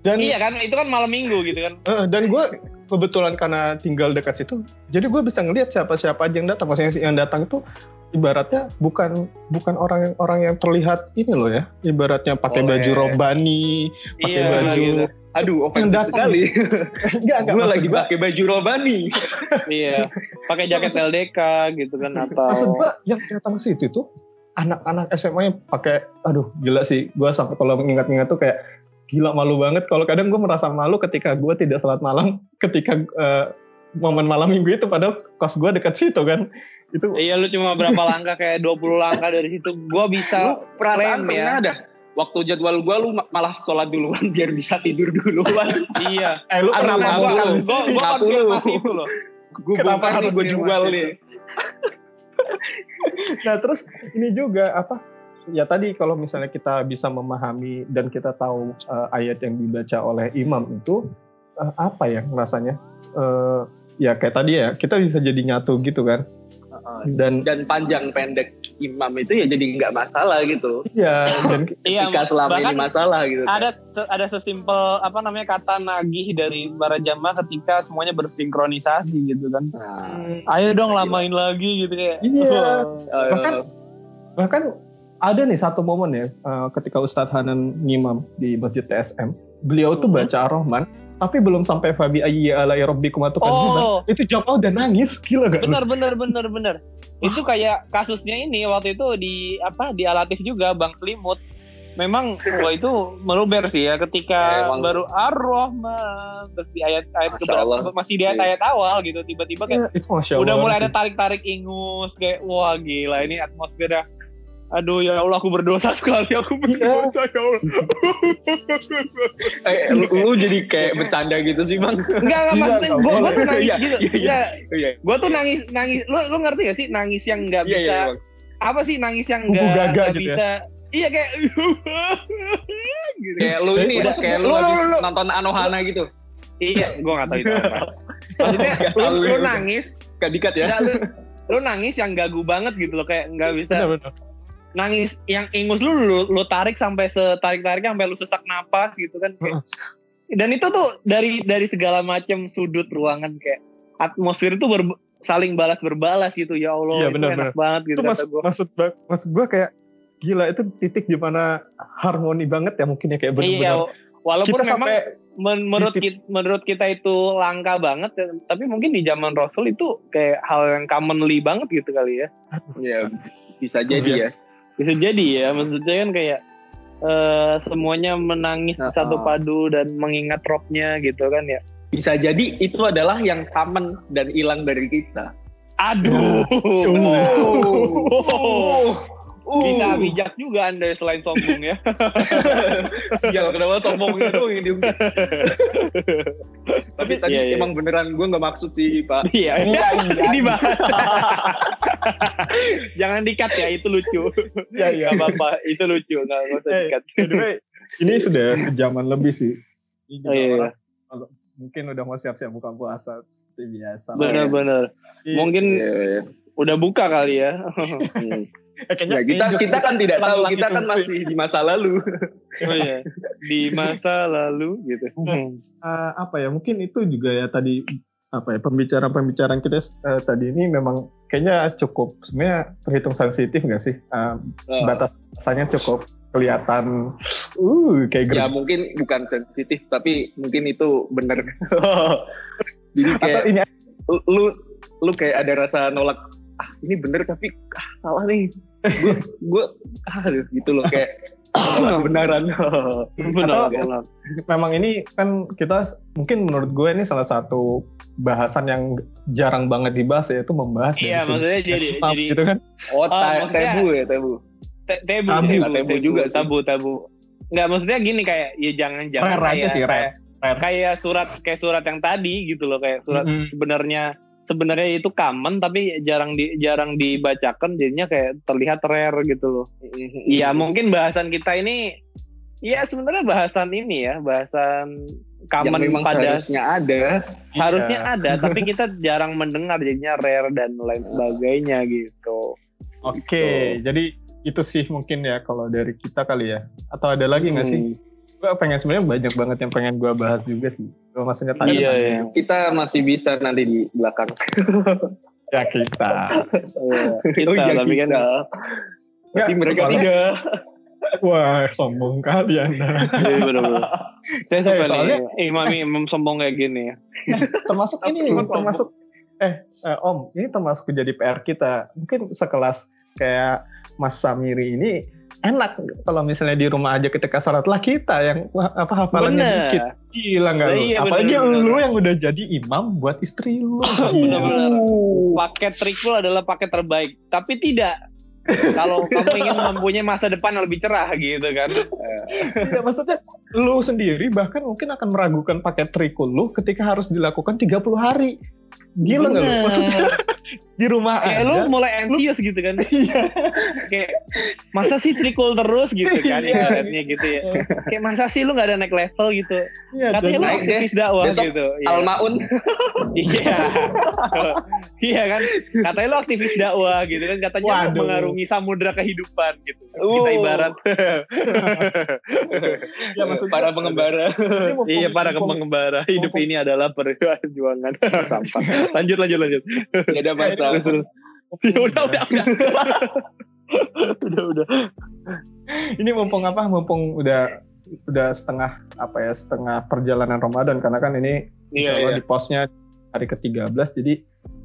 Dan Iya kan, itu kan malam minggu gitu kan. Eh, dan gue kebetulan karena tinggal dekat situ, jadi gue bisa ngelihat siapa-siapa aja yang datang. Maksudnya yang datang itu ibaratnya bukan bukan orang yang orang yang terlihat ini loh ya, ibaratnya pakai baju robani, pakai Iya, baju gitu. Aduh, yang ofensif datang sekali. <laughs> enggak enggak Gue lagi pakai baju robani. <laughs> Iya, pakai jaket LDK gitu kan atau maksud gua yang datang ke situ itu anak-anak SMA yang pakai aduh gila sih gue sampai kalau mengingat-ingat tuh kayak gila malu banget kalau kadang gue merasa malu ketika gue tidak sholat malam <laughs> ketika eh, momen malam minggu itu padahal kos gue dekat situ kan itu Iya lu cuma berapa langkah kayak 20 langkah dari situ gua Lu bisa perasaan Klaim ya. pernah ada? Waktu jadwal gue lu ma- malah sholat duluan <laughs> biar bisa tidur duluan. <laughs> iya. eh lu Aduh, kenapa ngawur bukan lu. Gua gua Ngaku lu. konfirmasi itu loh. gue Kenapa harus nih, gue jual nih. nah terus ini juga apa ya tadi kalau misalnya kita bisa memahami dan kita tahu eh, ayat yang dibaca oleh imam itu eh, apa ya rasanya Eh, ya kayak tadi ya kita bisa jadi nyatu gitu kan dan Dan panjang pendek imam itu ya jadi nggak masalah gitu. iya dan <laughs> Iya, Ketika selama bahkan ini masalah gitu. ada se- ada sesimpel apa namanya kata nagih dari para jamaah ketika semuanya bersinkronisasi gitu kan. Nah, Ayo dong lamain lagi gitu kayak. Iya. <laughs> bahkan bahkan ada nih satu momen ya eh, ketika Ustadz Hanan ngimam di Masjid TSM beliau tuh Mhm. baca Ar-Rahman tapi belum sampai Fabi ayyi ala rabbikum atukadziban. Oh, itu jamaah udah nangis gila gak lu? benar benar benar benar. Itu kayak kasusnya ini waktu itu di apa di Alatif juga Bang Selimut. Memang wah itu meluber sih ya ketika Emang. baru Ar-Rahman terus di ayat-ayat Masya keberapa masih di ayat-ayat awal gitu tiba-tiba kayak Iya, Allah udah mulai ada tarik-tarik ingus kayak wah gila ini atmosfernya aduh ya Allah aku berdosa <laughs> sekali aku berdosa ya Allah eh, lu, lu jadi kayak bercanda gitu sih bang. enggak enggak Iya, maksudnya gue tuh nangis Iya, gitu iya, iya. Iya, gue tuh nangis nangis lu lu ngerti gak sih nangis yang nggak iya, bisa iya, Bang. apa sih nangis yang nggak gitu ya? bisa iya kayak <laughs> gitu. Kayak lu ini ya, kayak lu lu- habis lu- lu- nonton Anohana gitu. iya gue nggak tahu itu apa <laughs> maksudnya lu, lu nangis Gak dikat ya. enggak, lu, lu nangis yang gagu banget gitu loh kayak nggak bisa. Nangis yang ingus lu lu, lu tarik sampai setarik tariknya sampai lu sesak napas gitu kan kayak. dan itu tuh dari dari segala macam sudut ruangan kayak. Atmosfer itu ber- saling balas berbalas gitu ya Allah Iya, itu benar, enak banget gitu itu mas, kata gua. maksud maksud gue kayak gila itu titik di mana harmoni banget ya mungkin ya kayak bener-bener iya walaupun kita memang sampai men- menurut titik- kita, menurut kita itu langka banget ya, tapi mungkin di zaman Rasul itu kayak hal yang commonly banget gitu kali ya. Ya bisa jadi ya. Bisa jadi ya maksudnya kan kayak eh, semuanya menangis Heeh. satu padu dan mengingat robnya gitu kan ya bisa jadi itu adalah yang common dan hilang dari kita. Aduh. Oh. Bisa bijak juga Anda selain sombong ya. <laughs> Sial, kenapa sombongnya tuh yang diungkit. Tapi tadi Iya, iya. emang beneran gue nggak maksud sih, Pak. Iya, Iya, masih iya. <laughs> dibahas. <laughs> Jangan dikat ya, itu lucu. Iya, iya. Gak apa-apa, itu lucu. Gak, gak usah Eh, dikat. ini sudah sejaman lebih sih. Ini juga Oh, iya, iya. orang mungkin udah mau siap-siap buka puasa seperti biasa. Bener-bener. Iya. Mungkin Iya, iya. Udah buka kali ya. Hmm. Eh, kayaknya Ya, kita kita kan tidak tahu, kita gitu. kan masih di masa lalu. Oh iya. Di masa lalu gitu. Eh, apa ya? Mungkin itu juga ya tadi apa ya pembicaraan-pembicaraan kita eh, tadi ini memang kayaknya cukup sebenarnya terhitung sensitif nggak sih? Eh, Oh. batasnya cukup kelihatan uh kayak Ya mungkin bukan sensitif, tapi mungkin itu bener. <laughs> Jadi Atau kayak ini lu lu kayak ada rasa nolak ah ini bener tapi ah, salah nih gue gue ah gitu loh kayak <coughs> kebenaran <laughs> Benar, memang ini kan kita mungkin menurut gue ini salah satu bahasan yang jarang banget dibahas yaitu membahas dari Iya, maksudnya jadi jadi gitu kan. oh, Oh, ta- maksudnya- tebu ya tebu te- tabu, Tabu, tabu, tabu juga sih. tabu, tabu. Nggak, maksudnya gini kayak ya jangan jangan Rare aja kayak, sih, rare. kayak, kayak surat kayak surat yang tadi gitu loh kayak surat Mm-mm. sebenarnya sebenarnya itu common tapi jarang di jarang dibacakan jadinya kayak terlihat rare gitu loh. Iya mungkin bahasan kita ini ya sebenarnya bahasan ini ya bahasan yang common memang pada seharusnya ada harusnya Iya. ada tapi kita jarang mendengar jadinya rare dan lain sebagainya gitu. Oke, jadi itu sih mungkin ya kalau dari kita kali ya. Atau ada lagi nggak sih? Gue pengen sebenarnya banyak banget yang pengen gue bahas juga sih. Gue maksudnya tanya. Iya, iya. kita masih bisa nanti di belakang <laughs> Ya kita. Iya, kita Oh, iya, tapi kan tapi Nggak, mereka soalnya- tidak Wah, sombong kali anda. Iya benar-benar. Saya suka Eh, soalnya- nih imam imam sombong kayak gini ya. termasuk ini, termasuk eh, eh, Om, ini termasuk jadi PR kita. Mungkin sekelas kayak Mas Samiri ini enak kalau misalnya di rumah aja ketika sholat lah kita yang apa hafalannya Bener. dikit gila nggak lu Iya, apalagi bener, bener. lu yang udah jadi imam buat istri lu <laughs> Bener-bener. Paket trikul adalah paket terbaik, tapi tidak kalau <laughs> kamu ingin mempunyai masa depan yang lebih cerah gitu kan. <laughs> Iya, maksudnya lu sendiri bahkan mungkin akan meragukan paket trikul lu ketika harus dilakukan 30 hari gila nggak lu maksudnya <laughs> di rumah Kayak aja lu mulai anxious gitu kan. <laughs> iya Kayak masa sih trikul terus gitu kan Iya. ibaratnya gitu ya. Kayak masa sih lu gak ada naik level gitu. iya Katanya lu aktivis dakwah Besok gitu. Iya. Almaun <laughs> Iya. iya kan? Katanya lu aktivis dakwah gitu kan. Katanya lu Waduh. mengarungi samudra kehidupan gitu. Uh. Kita ibarat. ya maksudnya para pengembara iya para pengembara. Hidup ini adalah perjuangan sampah. <laughs> Lanjut lanjut lanjut. tidak ada masalah <laughs> Ya udah udah udah. <laughs> udah udah. ini mumpung apa mumpung udah udah setengah apa ya setengah perjalanan Ramadan karena kan ini Iya iya. di posnya hari ke-13 jadi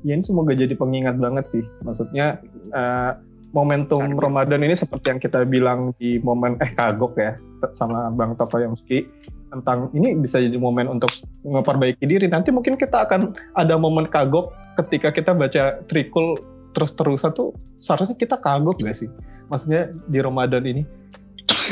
ya ini semoga jadi pengingat banget sih maksudnya eh, momentum Kagok. Ramadan ini seperti yang kita bilang di momen eh kagok ya sama Bang Tokoyomski tentang ini bisa jadi momen untuk memperbaiki diri nanti mungkin kita akan ada momen kagok ketika kita baca trikul terus-terusan tuh seharusnya kita kagok gak sih maksudnya di Ramadan ini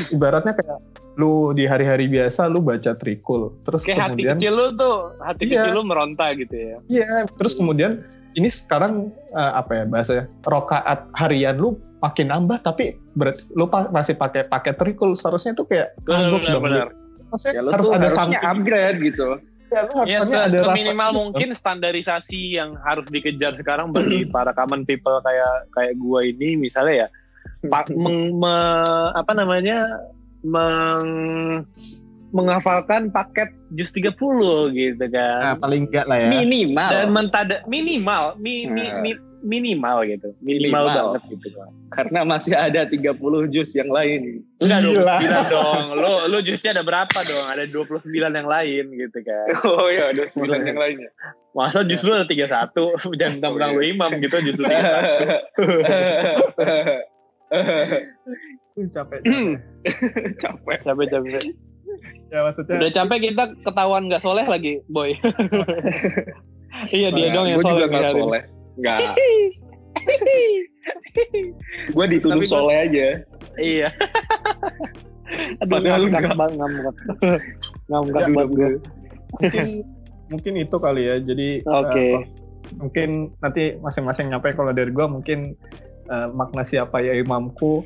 ibaratnya kayak lu di hari-hari biasa lu baca trikul terus Kayak hati kemudian kecil lu tuh, hati Iya. kecil lu meronta gitu ya. Iya, terus kemudian ini sekarang eh, apa ya bahasanya rokaat harian lu makin nambah tapi berarti lu pa- masih pakai pakai trikul seharusnya tuh kayak Benar, kagok benar, benar. Maksudnya ya lu harus ada harusnya something. upgrade gitu Ya, lu Ya, harusnya se- ada rasa seminimal gitu. mungkin standarisasi yang harus dikejar sekarang bagi <clears throat> para common people kayak kayak gua ini misalnya ya pa- <clears throat> meng- me- apa namanya meng menghafalkan paket jus 30 gitu Nah, kan. paling enggak lah ya. minimal Dan mentada minimal mi, mi- Nah. mi- minimal gitu. Minimal, Minimal. banget gitu karena masih ada 30 jus yang lain Enggak dong, Gila. dong. Lu lu jusnya ada berapa dong? Ada 29 yang lain gitu kan. oh ya ada 9 yang lainnya Masa jus lu ada 31? <laughs> Jangan tentang Oh, lu imam gitu jus lu 31. Uh, capek. Hmm. <laughs> capek Capek capek. ya maksudnya Udah capek kita ketahuan nggak soleh lagi, boy. <laughs> iya dia dong yang gue soleh. juga nggak hari ini. soleh. Nggak. <laughs> gue dituduh soleh aja. Iya. <laughs> Aduh, Padahal ngangkat enggak. bang, ngangkat. <laughs> Ngangkat Ya, banget gue. mungkin mungkin itu kali ya jadi Oke. eh, mungkin nanti masing-masing nyampe kalau dari gua mungkin eh, makna siapa ya imamku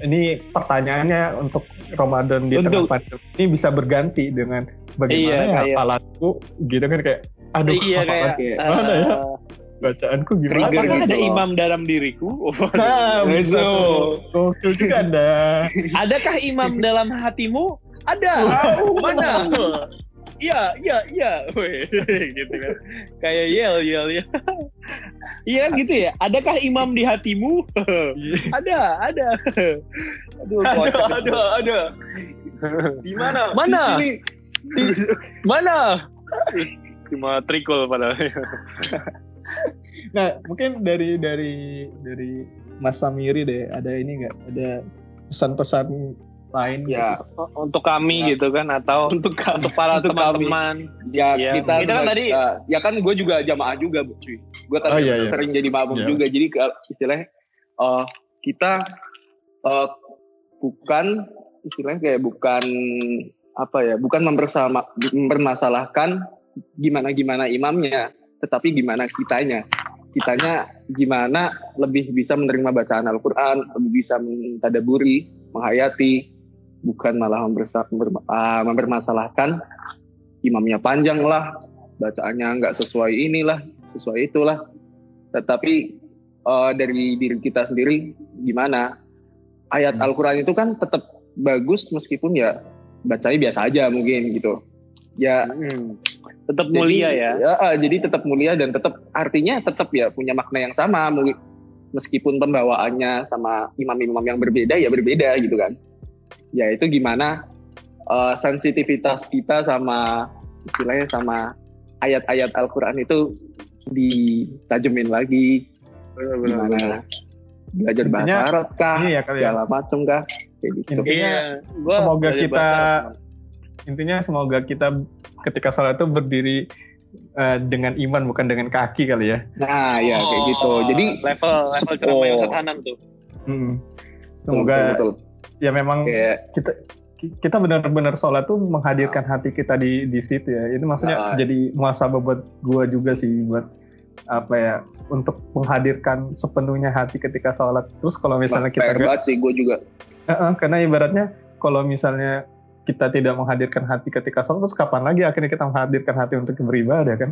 ini pertanyaannya untuk Ramadan di tengah pandemi ini bisa berganti dengan bagaimana Iya, ya hafalanku gitu kan kayak aduh Iya hafalan kayak mana ya eh, bacaanku gimana Trigger apakah gitu ada loh. imam dalam diriku? <laughs> Oh, nah bisa tuh gokil juga ada <laughs> Adakah imam dalam hatimu? Ada. Mana? Iya, iya, iya. Weh, <laughs> gitu kan. Kayak yel, yel, yel. Iya kan gitu ya. Adakah imam di hatimu? ada, ada. Aduh, Ada, ada, ada. Di mana? Mana? Di sini. Mana? Cuma trikul padahal. Nah mungkin dari dari dari Mas Samiri deh ada ini nggak ada pesan-pesan lain? Ya, Untuk kami Ya. gitu kan atau untuk untuk para teman-teman. ya Iya, kita kita kan tadi- uh, ya kan gue juga jamaah juga bu cuy gue tadi Oh, iya, iya. sering jadi makmum Iya. juga jadi ke- istilahnya uh, kita uh, bukan istilahnya kayak bukan apa ya bukan mempersama mempermasalahkan gimana gimana imamnya tetapi gimana kitanya kitanya gimana lebih bisa menerima bacaan Al-Quran lebih bisa mentadaburi menghayati bukan malah ah, mempermasalahkan imamnya panjang lah, bacaannya nggak sesuai inilah, sesuai itulah. Tetapi eh, dari diri kita sendiri gimana? Ayat Hmm. Al-Quran itu kan tetap bagus meskipun ya bacanya biasa aja mungkin gitu. Ya Hmm. Tetap jadi- mulia ya. ah, jadi tetap mulia dan tetap artinya tetap ya punya makna yang sama meskipun pembawaannya sama imam-imam yang berbeda ya berbeda gitu kan. Ya itu gimana eh, sensitivitas kita sama istilahnya sama ayat-ayat Al-Qur'an itu ditajemin lagi. Gimana? belajar bahasa Intinya, Arab kah? ini ya kali ya. Segala macam kah? Kayak gitu. Intinya, Iya, gua semoga kita bahasa intinya semoga kita ketika sholat itu berdiri eh, dengan iman bukan dengan kaki kali ya Nah, ya kayak Oh, gitu. Jadi level level ceramah yang sederhana tuh. Hmm. betul, semoga betul, ya memang kayak kita kita benar-benar sholat tuh menghadirkan hati kita di di situ ya itu maksudnya Ah. jadi muasabah buat gua juga sih buat apa ya untuk menghadirkan sepenuhnya hati ketika sholat terus kalau misalnya kita PR nggak banget sih gue juga. Heeh, karena ibaratnya kalau misalnya kita tidak menghadirkan hati ketika sholat terus kapan lagi akhirnya kita menghadirkan hati untuk beribadah kan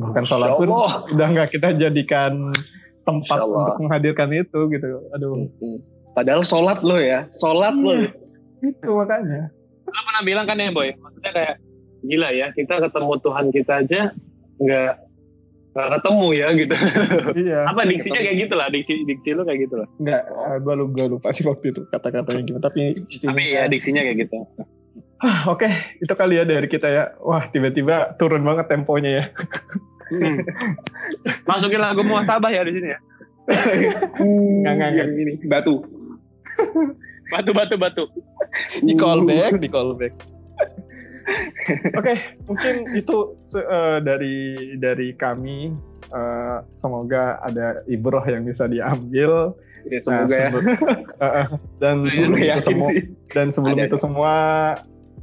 bahkan sholat pun udah nggak kita jadikan tempat untuk menghadirkan itu gitu aduh. Padahal sholat lo ya, sholat lo. Iya. itu makanya Lo pernah bilang kan ya boy, maksudnya kayak gila ya kita ketemu Tuhan kita aja nggak nggak ketemu ya gitu. iya Apa diksinya kayak gitu lah, diksi diksi lo kayak gitu lah. nggak gua lupa gua lupa sih waktu itu kata-katanya gimana tapi Tapi ya diksinya kayak gitu. Ah, oke itu kali ya dari kita ya wah tiba-tiba turun banget temponya ya Hmm. Masukin lagu muasabah ya di sini ya. Nggak, nggak, yang ini batu. Batu batu batu. di callback di callback oke mungkin itu eh, dari dari kami Eh, semoga ada ibroh yang bisa diambil Ya, Nah, semoga ya. sebelum- <laughs> Eh, eh, dan sebelum itu semua dan sebelum Ada, itu semua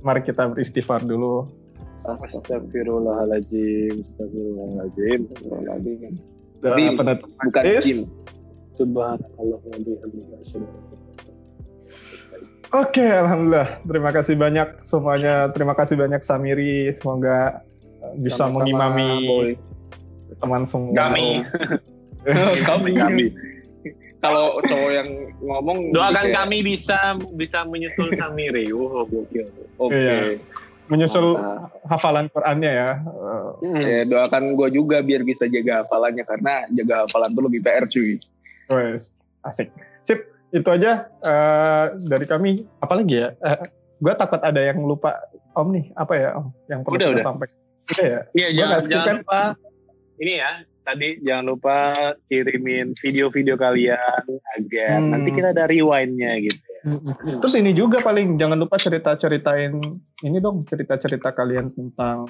mari kita beristighfar dulu Astagfirullahaladzim, astagfirullahaladzim. Astagfirullahaladzim. Doa Bim, penutup Bukan. Jim. Subhanallah wa Oke, alhamdulillah. Terima kasih banyak semuanya. Terima kasih banyak Samiri. Semoga bisa Sama-sama, mengimami Boy. teman semua. Kami. <laughs> kami. kami. Kalau cowok yang ngomong <laughs> Doakan kayak, kami bisa bisa menyusul Samiri. Wow, gokil. Oke. Iya. Menyusul Mantap. hafalan Qurannya ya. Eh, Hmm. Ya, doakan gue juga biar bisa jaga hafalannya karena jaga hafalan tuh lebih PR cuy. Wes, asik. Sip, itu aja eh, dari kami. Apalagi ya? Eh, gue takut ada yang lupa Om nih. Apa ya Om? Yang perlu Udah, kita udah. sampaikan. Udah ya? Iya, jangan, skip jangan kan? lupa. ini ya tadi jangan lupa kirimin video-video kalian agar Hmm. nanti kita ada rewind-nya gitu ya. Terus ini juga paling jangan lupa cerita-ceritain ini dong cerita-cerita kalian tentang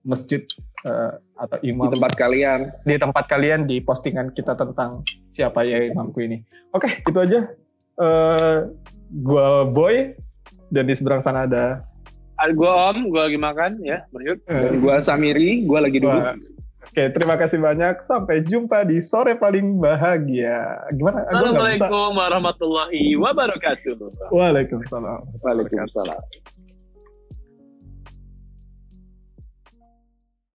masjid eh, atau di imam tempat kalian. di tempat kalian di postingan kita tentang siapa ya imamku ini. Oke, itu aja. Eh gua Boy dan di seberang sana ada Ah, Gua Om, gua lagi makan ya, Meryut. eh, gua Samiri, gua lagi duduk. Wah. Oke, terima kasih banyak. Sampai jumpa di sore paling bahagia. Gimana? Assalamualaikum warahmatullahi wabarakatuh. Waalaikumsalam. Waalaikumsalam.